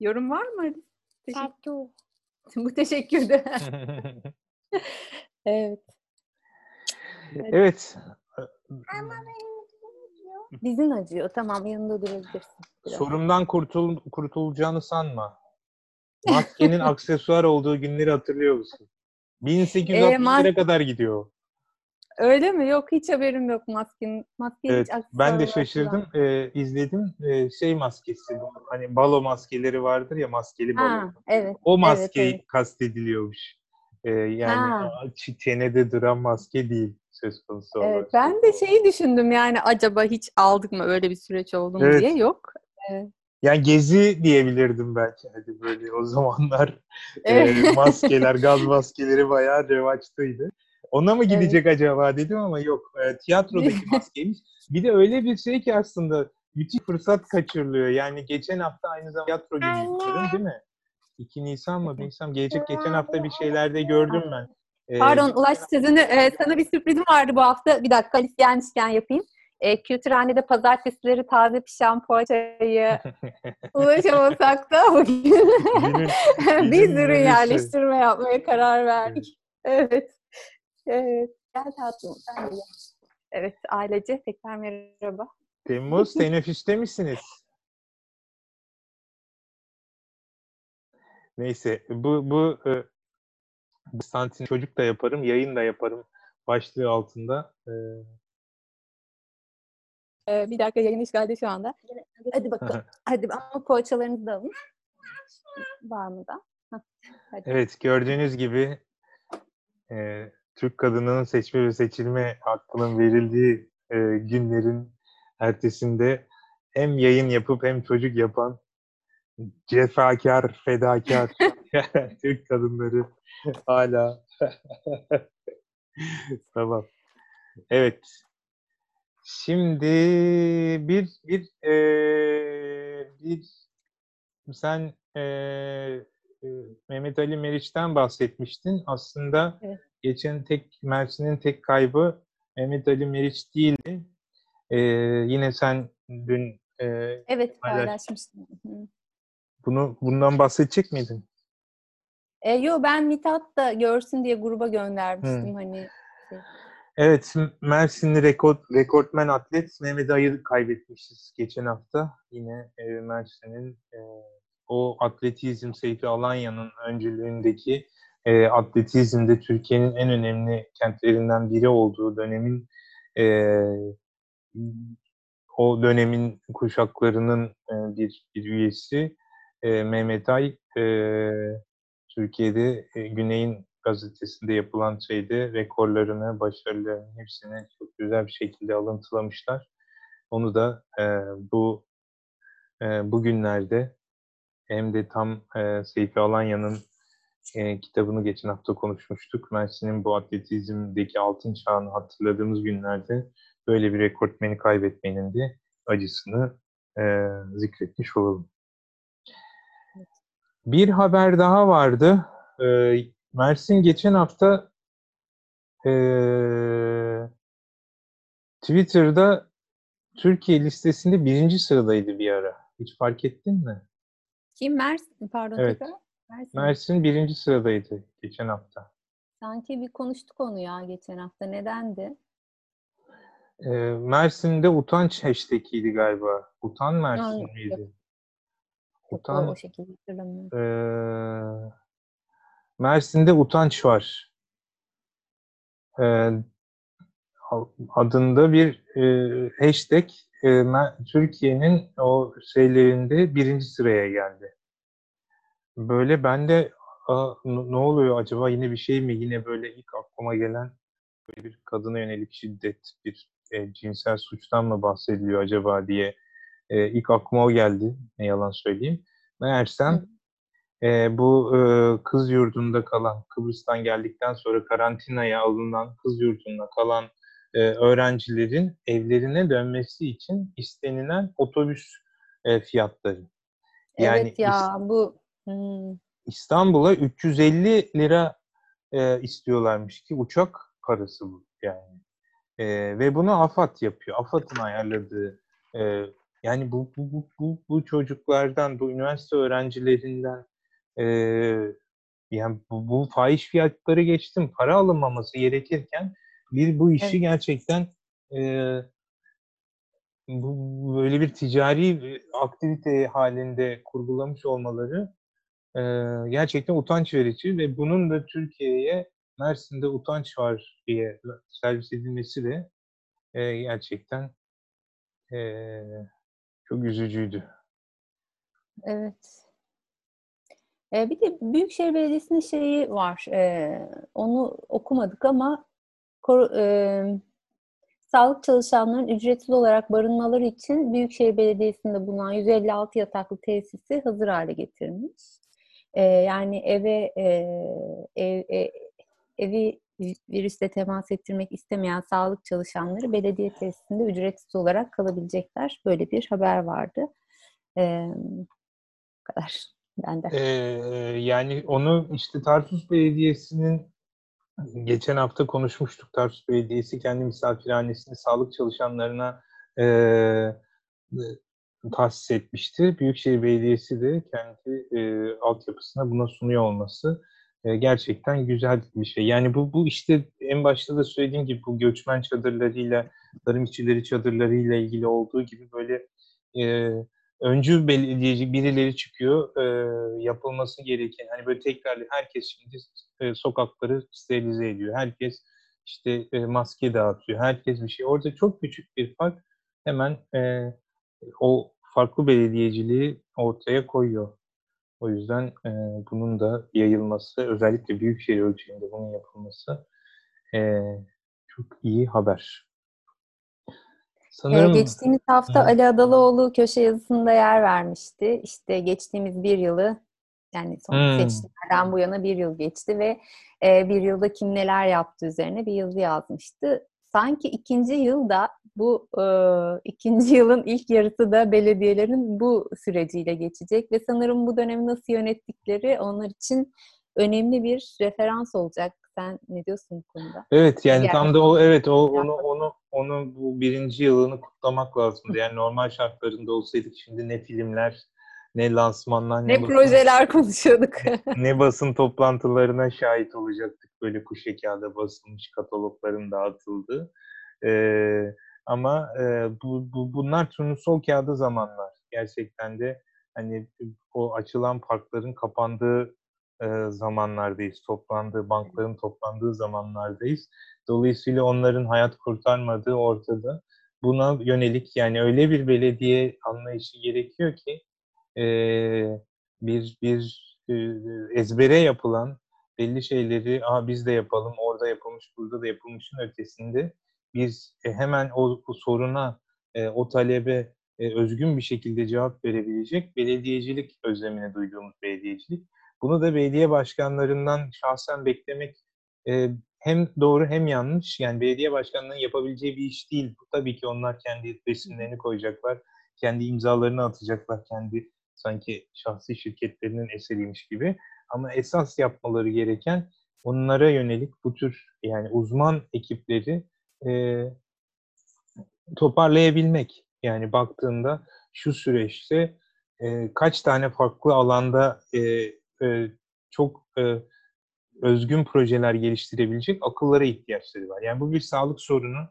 Yorum var mı Alice? Teşekkür-. Bu teşekkürde. evet. evet. Ama benim diyor. Dizin acıyor. Tamam yanında durabilirsin. biraz. Sorumdan kurtul kurtulacağını sanma. Maskenin aksesuar olduğu günleri hatırlıyor musun? 1860'lara Ee, mas- kadar gidiyor. Öyle mi? Yok hiç haberim yok maskenin. Maskeyi Evet, hiç ben de şaşırdım. Ee, izledim. Ee, şey maskesi bu. Hani balo maskeleri vardır ya maskeli balo. Ha, evet. O maske evet. kastediliyormuş. Ee, yani Ha. çenede duran maske değil söz konusu olan. Evet, ben de şeyi düşündüm yani acaba hiç aldık mı öyle bir süreç oldu mu Evet. diye. Yok. Yani gezi diyebilirdim belki. Hadi böyle o zamanlar Evet. e, maskeler, gaz maskeleri bayağı revaçtaydı. Ona mı gidecek acaba dedim ama yok. E, tiyatrodaki maskeymiş. Bir de öyle bir şey ki aslında müthiş fırsat kaçırılıyor. Yani geçen hafta aynı zamanda tiyatro günü değil mi? 2 Nisan mı? Nisan gelecek geçen hafta bir şeylerde gördüm ben. E, Pardon Ulaş sözünü e, sana bir sürprizim vardı bu hafta. Bir dakika Alice gelmişken yapayım. E, Kültürhane'de pazartesileri taze pişen poğaçayı ulaşamasak da bugün sürü menüsü. yerleştirme yapmaya karar verdik. Evet. Evet. Gel tatlım sen de gel. Evet ailece tekrar merhaba. Temmuz teneffüste misiniz? Neyse bu bu e, bu santin çocuk da yaparım, yayın da yaparım başlığı altında. E, Ee, bir dakika yayın işgalde şu anda. Hadi bakalım. Hadi ama poğaçalarınızı da alın. Var mı da? Hadi. evet gördüğünüz gibi e, Türk kadınının seçme ve seçilme hakkının verildiği e, günlerin ertesinde hem yayın yapıp hem çocuk yapan cefakar, fedakar Türk kadınları hala tamam. Evet. Şimdi bir bir eee, bir sen eee, e, Mehmet Ali Meriç'ten bahsetmiştin. Aslında Evet. geçen tek Mersin'in tek kaybı Mehmet Ali Meriç değildi. Eee, yine sen dün eee, Evet Paylaş. paylaşmıştım. Hı. bunu bundan bahsedecek miydin? E, yo ben Mithat da görsün diye gruba göndermiştim hani. Evet, M- Mersinli rekord, rekortmen atlet Mehmet Ay'ı kaybetmişiz geçen hafta. Yine e, Mersin'in e, o atletizm Seyfi Alanya'nın öncülüğündeki e, atletizmde Türkiye'nin en önemli kentlerinden biri olduğu dönemin e, o dönemin kuşaklarının e, bir, bir üyesi e, Mehmet Ay e, Türkiye'de e, Güney'in gazetesinde yapılan şeyde rekorlarını, başarılarını hepsini çok güzel bir şekilde alıntılamışlar. Onu da e, bu e, bugünlerde hem de tam e, Seyfi Alanya'nın e, kitabını geçen hafta konuşmuştuk. Mersin'in bu atletizmdeki altın çağını hatırladığımız günlerde böyle bir rekortmeni kaybetmenin de acısını e, zikretmiş olalım. Bir haber daha vardı. E, Mersin geçen hafta e, Twitter'da Türkiye listesinde birinci sıradaydı bir ara. Hiç fark ettin mi? Kim? Mersin? Pardon Evet. tekrar. Mersin. Mersin birinci sıradaydı geçen hafta. Sanki bir konuştuk onu ya geçen hafta. Nedendi? E, Mersin'de utanç hashtag'iydi galiba. Utan Mersin miydi? Utan, o, şekilde hatırlamıyorum. Ee, Mersin'de utanç var. Ee, adında bir e, hashtag e, Türkiye'nin o şeylerinde birinci sıraya geldi. Böyle ben de Aa, ne oluyor acaba yine bir şey mi? Yine böyle ilk aklıma gelen böyle bir kadına yönelik şiddet, bir e, cinsel suçtan mı bahsediliyor acaba diye e, ilk aklıma o geldi. Ne yalan söyleyeyim. Meğersem e, bu e, kız yurdunda kalan, Kıbrıs'tan geldikten sonra karantinaya alınan kız yurdunda kalan e, öğrencilerin evlerine dönmesi için istenilen otobüs e, fiyatları. Yani evet ya bu hmm, İstanbul'a 350 lira e, istiyorlarmış ki uçak parası bu yani. E, ve bunu AFAD yapıyor. AFAD'ın ayarladığı e, yani bu, bu, bu, bu, bu çocuklardan, bu üniversite öğrencilerinden e, yani bu, bu fahiş fiyatları geçtim. Para alınmaması gerekirken bir bu işi Evet. gerçekten e, bu böyle bir ticari aktivite halinde kurgulamış olmaları e, gerçekten utanç verici ve bunun da Türkiye'ye Mersin'de utanç var diye servis edilmesi de e, gerçekten e, çok üzücüydü. evet. E, bir de Büyükşehir Belediyesi'nin şeyi var. e, onu okumadık ama kor- e, sağlık çalışanlarının ücretsiz olarak barınmaları için Büyükşehir Belediyesi'nde bulunan 156 yataklı tesisi hazır hale getirmiş. E, yani eve e, ev, e, evi virüsle temas ettirmek istemeyen sağlık çalışanları belediye tesisinde ücretsiz olarak kalabilecekler. Böyle bir haber vardı. E, bu kadar benden. E, yani onu işte Tarsus Belediyesi'nin geçen hafta konuşmuştuk. Tarsus Belediyesi kendi misafirhanesini sağlık çalışanlarına e, tahsis etmişti. Büyükşehir Belediyesi de kendi e, altyapısına buna sunuyor olması e, gerçekten güzel bir şey. Yani bu bu işte en başta da söylediğim gibi bu göçmen çadırlarıyla, tarım işçileri çadırlarıyla ilgili olduğu gibi böyle e, öncü belediyeci birileri çıkıyor e, yapılması gereken hani böyle tekrar herkes şimdi e, sokakları sterilize ediyor. Herkes işte e, maske dağıtıyor. Herkes bir şey. Orada çok küçük bir fark hemen e, o farklı belediyeciliği ortaya koyuyor. O yüzden e, bunun da yayılması, özellikle büyükşehir ölçeğinde bunun yapılması e, çok iyi haber. Ee, geçtiğimiz hafta. Ali Adalıoğlu köşe yazısında yer vermişti. İşte geçtiğimiz bir yılı yani son Hmm. seçimlerden bu yana bir yıl geçti ve e, bir yılda kim neler yaptı üzerine bir yazı yazmıştı. Sanki ikinci yılda bu e, ikinci yılın ilk yarısı da belediyelerin bu süreciyle geçecek ve sanırım bu dönemi nasıl yönettikleri onlar için önemli bir referans olacak. Sen ne diyorsun bu konuda? Evet yani Yani- tam da o evet o onu onu onu bu birinci yılını kutlamak lazımdı. Yani normal şartlarında olsaydık şimdi ne filmler, ne lansmanlar, ne, Ne basın- projeler konuşuyorduk. ne basın toplantılarına şahit olacaktık. Böyle kuş kağıda basılmış katalogların dağıtıldığı. Ee, ama e, bu, bu bunlar turnusol kağıdı zamanlar. Gerçekten de hani o açılan parkların kapandığı e, zamanlardayız. Toplandığı, bankların toplandığı zamanlardayız. Dolayısıyla onların hayat kurtarmadığı ortada. Buna yönelik yani öyle bir belediye anlayışı gerekiyor ki e, bir bir e, ezbere yapılan belli şeyleri Aa, biz de yapalım, orada yapılmış, burada da yapılmışın ötesinde biz e, hemen o, o soruna, e, o talebe e, özgün bir şekilde cevap verebilecek belediyecilik özlemini duyduğumuz belediyecilik. Bunu da belediye başkanlarından şahsen beklemek e, hem doğru hem yanlış. Yani belediye başkanlarının yapabileceği bir iş değil. Bu tabii ki onlar kendi resimlerini koyacaklar, kendi imzalarını atacaklar, kendi sanki şahsi şirketlerinin eseriymiş gibi. Ama esas yapmaları gereken onlara yönelik bu tür yani uzman ekipleri e, toparlayabilmek. Yani baktığında şu süreçte e, kaç tane farklı alanda e, e, çok e, özgün projeler geliştirebilecek akıllara ihtiyaçları var. Yani bu bir sağlık sorunu.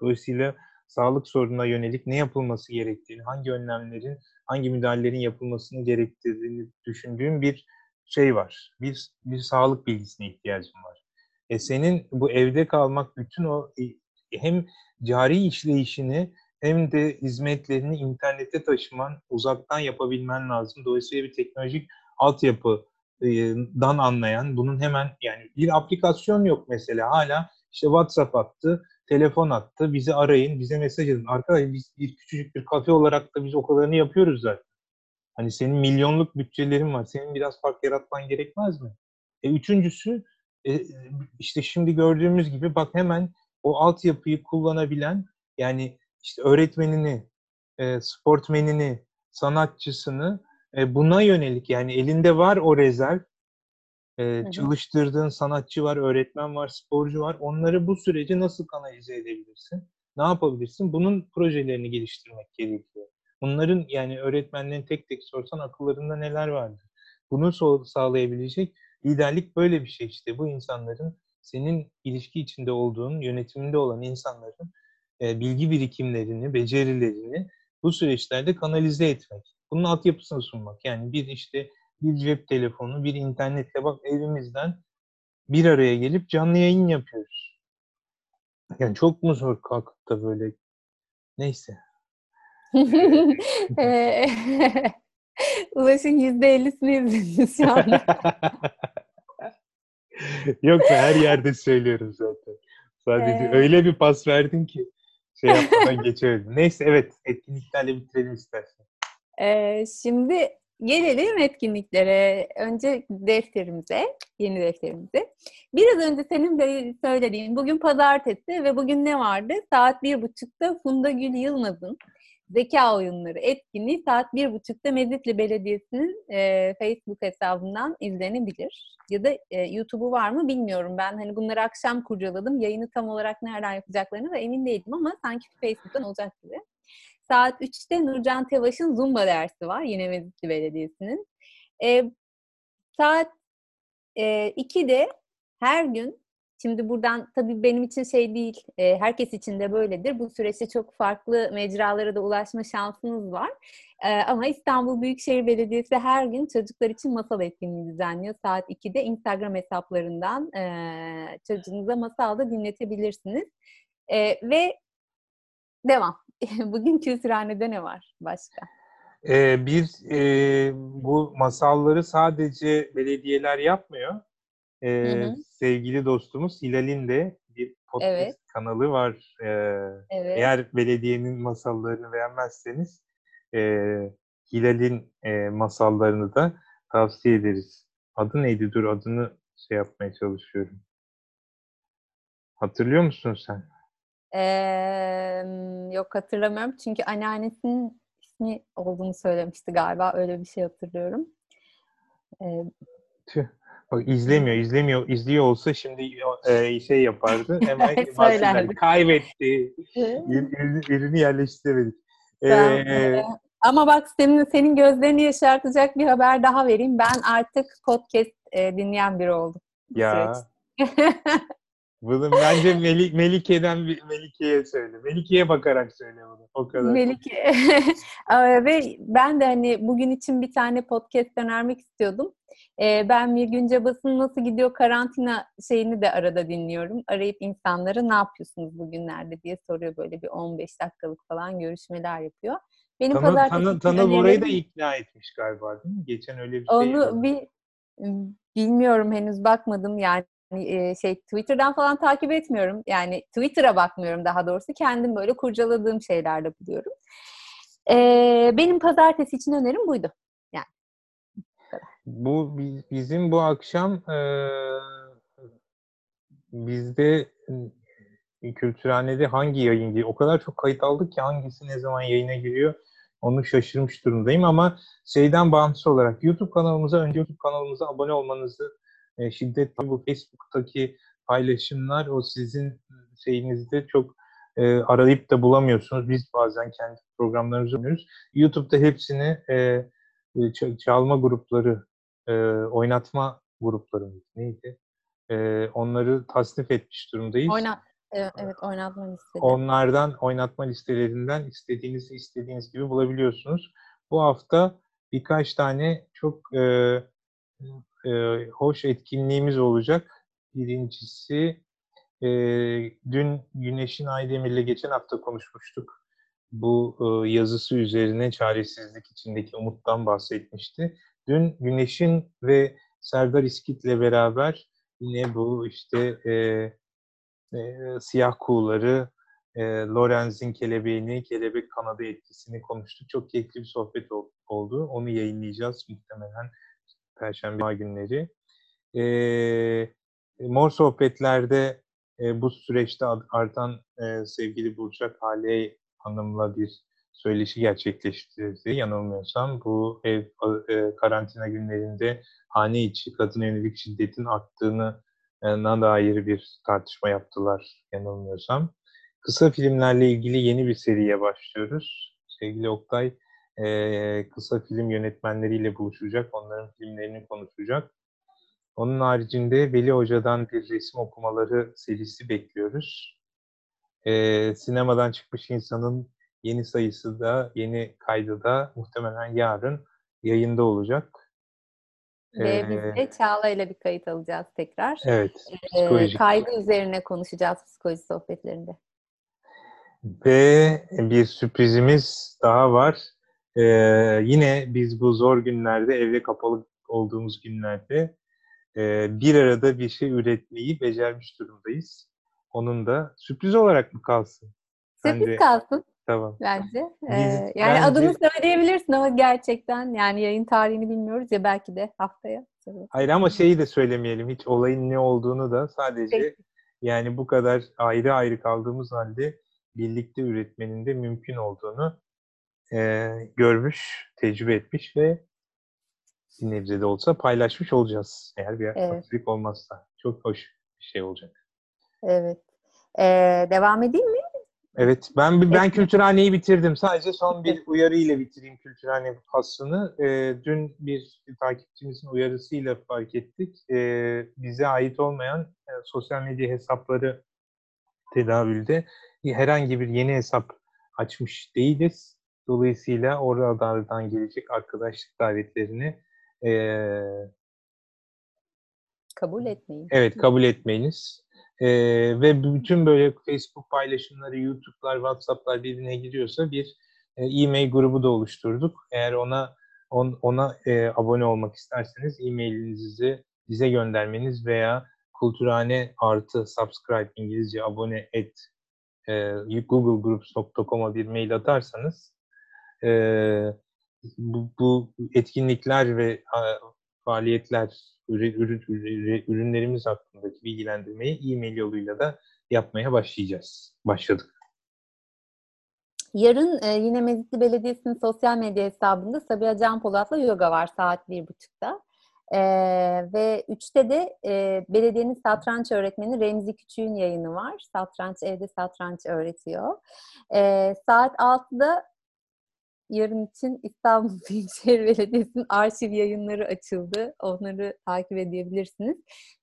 Dolayısıyla sağlık sorununa yönelik ne yapılması gerektiğini, hangi önlemlerin, hangi müdahalelerin yapılmasını gerektirdiğini düşündüğüm bir şey var. Bir, bir sağlık bilgisine ihtiyacım var. E senin bu evde kalmak bütün o hem cari işleyişini hem de hizmetlerini internete taşıman, uzaktan yapabilmen lazım. Dolayısıyla bir teknolojik altyapı dan anlayan, bunun hemen yani bir aplikasyon yok mesela hala işte WhatsApp attı, telefon attı, bizi arayın, bize mesaj edin. Arkadaşlar biz bir küçücük bir kafe olarak da biz o kadarını yapıyoruz zaten. Hani senin milyonluk bütçelerin var. Senin biraz fark yaratman gerekmez mi? E, üçüncüsü e, işte şimdi gördüğümüz gibi bak hemen o altyapıyı kullanabilen yani işte öğretmenini, e, sportmenini, sanatçısını e, buna yönelik yani elinde var o rezerv. E, çalıştırdığın sanatçı var, öğretmen var, sporcu var. Onları bu süreci nasıl kanalize edebilirsin? Ne yapabilirsin? Bunun projelerini geliştirmek gerekiyor. Bunların yani öğretmenlerin tek tek sorsan akıllarında neler vardır? Bunu sağlayabilecek liderlik böyle bir şey işte. Bu insanların senin ilişki içinde olduğun, yönetiminde olan insanların e, bilgi birikimlerini, becerilerini bu süreçlerde kanalize etmek. Bunun altyapısını sunmak. Yani bir işte bir cep telefonu, bir internetle bak evimizden bir araya gelip canlı yayın yapıyoruz. Yani çok mu zor kalkıp da böyle neyse. Ulaş'ın yüzde ellisini izlediniz şu anda. Yok her yerde söylüyorum zaten. Sadece ee... öyle bir pas verdin ki şey yapmadan geçemedim. Neyse evet etkinliklerle bitirelim istersen. Ee, şimdi gelelim etkinliklere. Önce defterimize, yeni defterimize. Biraz önce senin de söylediğin bugün pazartesi ve bugün ne vardı? Saat bir buçukta Funda Gül Yılmaz'ın zeka oyunları etkinliği saat bir buçukta Mezitli Belediyesi'nin e, Facebook hesabından izlenebilir. Ya da e, YouTube'u var mı bilmiyorum. Ben hani bunları akşam kurcaladım. Yayını tam olarak nereden yapacaklarını da emin değildim ama sanki Facebook'tan olacak gibi. Saat 3'te Nurcan Tevaş'ın Zumba dersi var yine Mezitli Belediyesi'nin. E, saat e, 2'de her gün Şimdi buradan tabii benim için şey değil, e, herkes için de böyledir. Bu süreçte çok farklı mecralara da ulaşma şansınız var. E, ama İstanbul Büyükşehir Belediyesi her gün çocuklar için masal etkinliği düzenliyor. Saat 2'de Instagram hesaplarından e, çocuğunuza masal da dinletebilirsiniz. E, ve devam. Bugün Kültürhane'de ne var başka? Ee, bir e, bu masalları sadece belediyeler yapmıyor. Ee, hı hı. Sevgili dostumuz Hilal'in de bir podcast evet. kanalı var. Ee, evet. Eğer belediyenin masallarını beğenmezseniz e, Hilal'in e, masallarını da tavsiye ederiz. Adı neydi? Dur adını şey yapmaya çalışıyorum. Hatırlıyor musun sen? Ee, yok hatırlamıyorum. Çünkü anneannesinin ismi olduğunu söylemişti galiba. Öyle bir şey hatırlıyorum. Ee, Tüh. Bak izlemiyor, izlemiyor. izliyor olsa şimdi e, şey yapardı. Hemen bahsederdi. Kaybetti. ürünü, yerleştiremedik. Ee, ama bak senin senin gözlerini yaşartacak bir haber daha vereyim. Ben artık podcast e, dinleyen biri oldum. Ya. Bunu bence Melik, Melike'den Melike'ye söyle. Melike'ye bakarak söyle bunu. O kadar. Melike. Ve ben de hani bugün için bir tane podcast önermek istiyordum. Ben bir günce basın nasıl gidiyor karantina şeyini de arada dinliyorum. Arayıp insanlara ne yapıyorsunuz bugünlerde diye soruyor böyle bir 15 dakikalık falan görüşmeler yapıyor. Benim Tanı, pazartesi tanı, Tanıl orayı da ikna etmiş galiba değil mi? Geçen öyle bir şey. Onu bir bilmiyorum henüz bakmadım yani şey Twitter'dan falan takip etmiyorum. Yani Twitter'a bakmıyorum daha doğrusu. Kendim böyle kurcaladığım şeylerle buluyorum. Ee, benim pazartesi için önerim buydu. Yani. Bu bizim bu akşam e, bizde Kültürhane'de hangi yayın giriyor? O kadar çok kayıt aldık ki hangisi ne zaman yayına giriyor onu şaşırmış durumdayım ama şeyden bağımsız olarak YouTube kanalımıza önce YouTube kanalımıza abone olmanızı e, şiddetle bu Facebook'taki paylaşımlar o sizin şeyinizde çok e, arayıp da bulamıyorsunuz. Biz bazen kendi programlarımızı buluyoruz. YouTube'da hepsini e, e çalma grupları, e, oynatma grupları neydi? E, onları tasnif etmiş durumdayız. Oyna e, evet, oynatma listeleri. Onlardan, oynatma listelerinden istediğinizi istediğiniz gibi bulabiliyorsunuz. Bu hafta birkaç tane çok e, e, hoş etkinliğimiz olacak. Birincisi e, dün Güneş'in Aydemir'le geçen hafta konuşmuştuk. Bu e, yazısı üzerine çaresizlik içindeki umuttan bahsetmişti. Dün Güneş'in ve Serdar İskit'le beraber yine bu işte e, e, siyah kuğuları, e, Lorenz'in kelebeğini, kelebek kanadı etkisini konuştuk. Çok keyifli bir sohbet ol, oldu. Onu yayınlayacağız muhtemelen Perşembe günleri. E, Mor Sohbetler'de e, bu süreçte artan e, sevgili Burçak Hale Hanım'la bir söyleşi gerçekleştirdi yanılmıyorsam. Bu ev e, karantina günlerinde hane içi kadın yönelik şiddetin arttığını na dair bir tartışma yaptılar yanılmıyorsam. Kısa filmlerle ilgili yeni bir seriye başlıyoruz. Sevgili Oktay e, kısa film yönetmenleriyle buluşacak, onların filmlerini konuşacak. Onun haricinde Veli Hoca'dan bir resim okumaları serisi bekliyoruz. E, sinemadan çıkmış insanın yeni sayısı da, yeni kaydı da muhtemelen yarın yayında olacak. Ve ee, biz de Çağla ile bir kayıt alacağız tekrar. Evet. Ee, kaygı üzerine konuşacağız psikoloji sohbetlerinde. Ve bir sürprizimiz daha var. Ee, yine biz bu zor günlerde, evde kapalı olduğumuz günlerde e, bir arada bir şey üretmeyi becermiş durumdayız. Onun da sürpriz olarak mı kalsın? Sürpriz Bence... kalsın. Tamam. Bence. Ee, yani bence... adını söyleyebilirsin ama gerçekten yani yayın tarihini bilmiyoruz ya belki de haftaya. Hayır ama şeyi de söylemeyelim. Hiç olayın ne olduğunu da sadece Peki. yani bu kadar ayrı ayrı kaldığımız halde birlikte üretmenin de mümkün olduğunu e, görmüş, tecrübe etmiş ve bir nebze de olsa paylaşmış olacağız. Eğer bir evet. aksilik olmazsa. Çok hoş bir şey olacak. Evet. Ee, devam edeyim mi? Evet, ben ben Kültürhane'yi bitirdim. Sadece son bir uyarı ile bitireyim Kültürhane faslını. E, dün bir takipçimizin uyarısıyla fark ettik. E, bize ait olmayan e, sosyal medya hesapları tedavülde herhangi bir yeni hesap açmış değiliz. Dolayısıyla oralardan gelecek arkadaşlık davetlerini e, kabul etmeyin. Evet, kabul etmeyiniz. E, ve bütün böyle Facebook paylaşımları, YouTube'lar, WhatsApp'lar birbirine giriyorsa bir e-mail grubu da oluşturduk. Eğer ona on, ona e, abone olmak isterseniz e-mailinizi bize göndermeniz veya kulturhane artı subscribe İngilizce abone et e, googlegroups.com'a bir mail atarsanız e, bu, bu etkinlikler ve faaliyetler ürün, ürün, ürünlerimiz hakkındaki bilgilendirmeyi e-mail yoluyla da yapmaya başlayacağız. Başladık. Yarın e, yine Mezitli Belediyesi'nin sosyal medya hesabında Sabiha Can Polat'la yoga var saat bir buçukta. E, ve üçte de e, belediyenin satranç öğretmeni Remzi Küçük'ün yayını var. Satranç evde satranç öğretiyor. E, saat altıda yarın için İstanbul Büyükşehir Belediyesi'nin arşiv yayınları açıldı. Onları takip edebilirsiniz.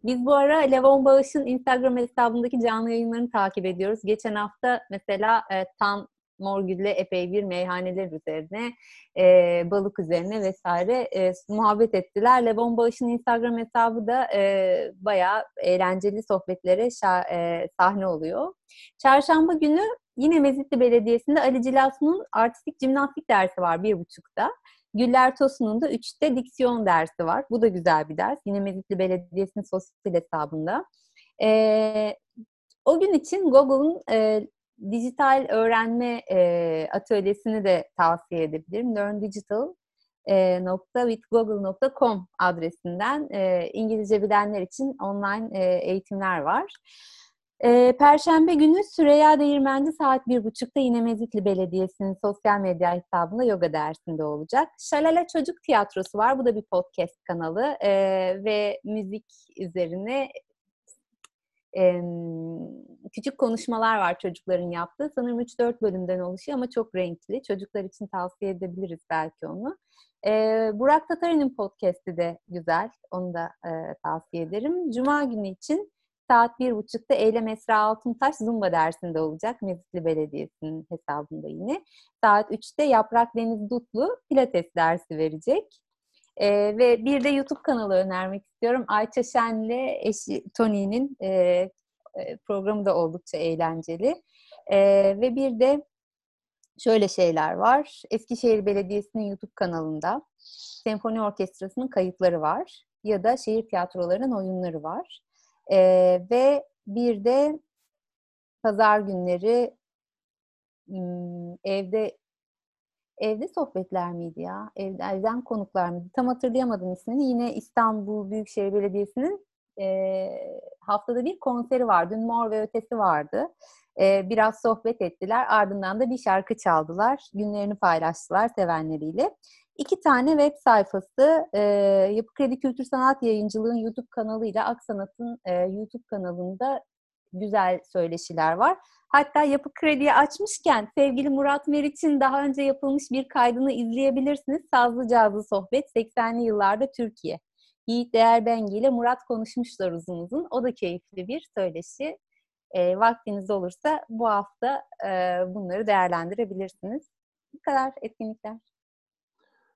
Biz bu ara Levon Bağış'ın Instagram hesabındaki canlı yayınlarını takip ediyoruz. Geçen hafta mesela e, Tan Morgül'le epey bir meyhaneler üzerine, e, balık üzerine vesaire e, muhabbet ettiler. Levon Bağış'ın Instagram hesabı da e, bayağı eğlenceli sohbetlere şa- e, sahne oluyor. Çarşamba günü Yine Mezitli Belediyesi'nde Ali Cilasun'un artistik jimnastik dersi var bir buçukta. Güller Tosun'un da üçte diksiyon dersi var. Bu da güzel bir ders. Yine Mezitli Belediyesi'nin sosyal hesabında. Ee, o gün için Google'un e, dijital öğrenme e, atölyesini de tavsiye edebilirim. Learn Digital e, nokta withgoogle.com adresinden e, İngilizce bilenler için online e, eğitimler var. E, Perşembe günü Süreyya Değirmenci saat bir buçukta yine Mezitli Belediyesi'nin sosyal medya hesabında yoga dersinde olacak. Şalala Çocuk Tiyatrosu var. Bu da bir podcast kanalı e, ve müzik üzerine küçük konuşmalar var çocukların yaptığı. Sanırım 3-4 bölümden oluşuyor ama çok renkli. Çocuklar için tavsiye edebiliriz belki onu. E, Burak Tatari'nin podcast'i de güzel. Onu da e, tavsiye ederim. Cuma günü için saat bir buçukta Eylem Esra Altuntaş Zumba dersinde olacak. Mezitli Belediyesi'nin hesabında yine. Saat üçte Yaprak Deniz Dutlu Pilates dersi verecek. Ee, ve bir de YouTube kanalı önermek istiyorum. Ayça Şen'le eşi Tony'nin e, e, programı da oldukça eğlenceli. E, ve bir de şöyle şeyler var. Eskişehir Belediyesi'nin YouTube kanalında Senfoni Orkestrası'nın kayıtları var. ya da şehir tiyatrolarının oyunları var. E, ve bir de pazar günleri evde evde sohbetler miydi ya? Ev, evden konuklar mıydı? Tam hatırlayamadım ismini. Yine İstanbul Büyükşehir Belediyesi'nin e, haftada bir konseri var. Dün Mor ve Ötesi vardı. E, biraz sohbet ettiler. Ardından da bir şarkı çaldılar. Günlerini paylaştılar sevenleriyle. İki tane web sayfası e, Yapı Kredi Kültür Sanat Yayıncılığı'nın YouTube kanalıyla Aksanat'ın e, YouTube kanalında güzel söyleşiler var. Hatta Yapı Kredi'yi açmışken sevgili Murat Meriç'in daha önce yapılmış bir kaydını izleyebilirsiniz. Sazlı Cazlı Sohbet 80'li yıllarda Türkiye. Yiğit Değerbengi ile Murat konuşmuşlar uzun uzun. O da keyifli bir söyleşi. E, vaktiniz olursa bu hafta e, bunları değerlendirebilirsiniz. Bu kadar etkinlikler.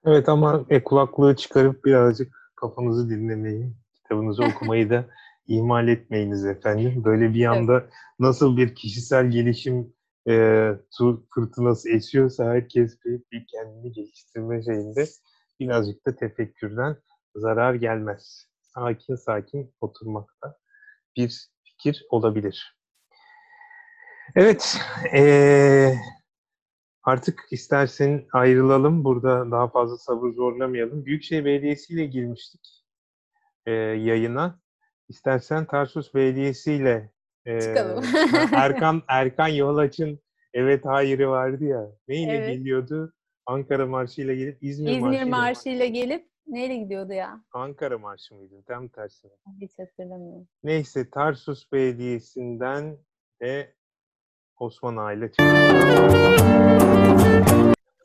Evet ama e, kulaklığı çıkarıp birazcık kafanızı dinlemeyi, kitabınızı okumayı da ihmal etmeyiniz efendim. Böyle bir anda nasıl bir kişisel gelişim e, su fırtınası esiyorsa herkes bir, bir kendini geliştirme şeyinde birazcık da tefekkürden zarar gelmez. Sakin sakin oturmakta bir fikir olabilir. Evet, e, artık istersen ayrılalım. Burada daha fazla sabır zorlamayalım. Büyükşehir Belediyesi ile girmiştik e, yayına. İstersen Tarsus Belediyesi ile e, Çıkalım. Erkan Erkan Yolaç'ın evet hayırı vardı ya. Neyle Evet. geliyordu? Ankara Marşı ile gelip İzmir, İzmir Marşı ile- Marşı'yla gelip neyle gidiyordu ya? Ankara Marşı mıydı? Tam tersine. Hiç hatırlamıyorum. Neyse Tarsus Belediyesi'nden ve Osman Aile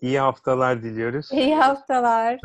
İyi haftalar diliyoruz. İyi haftalar.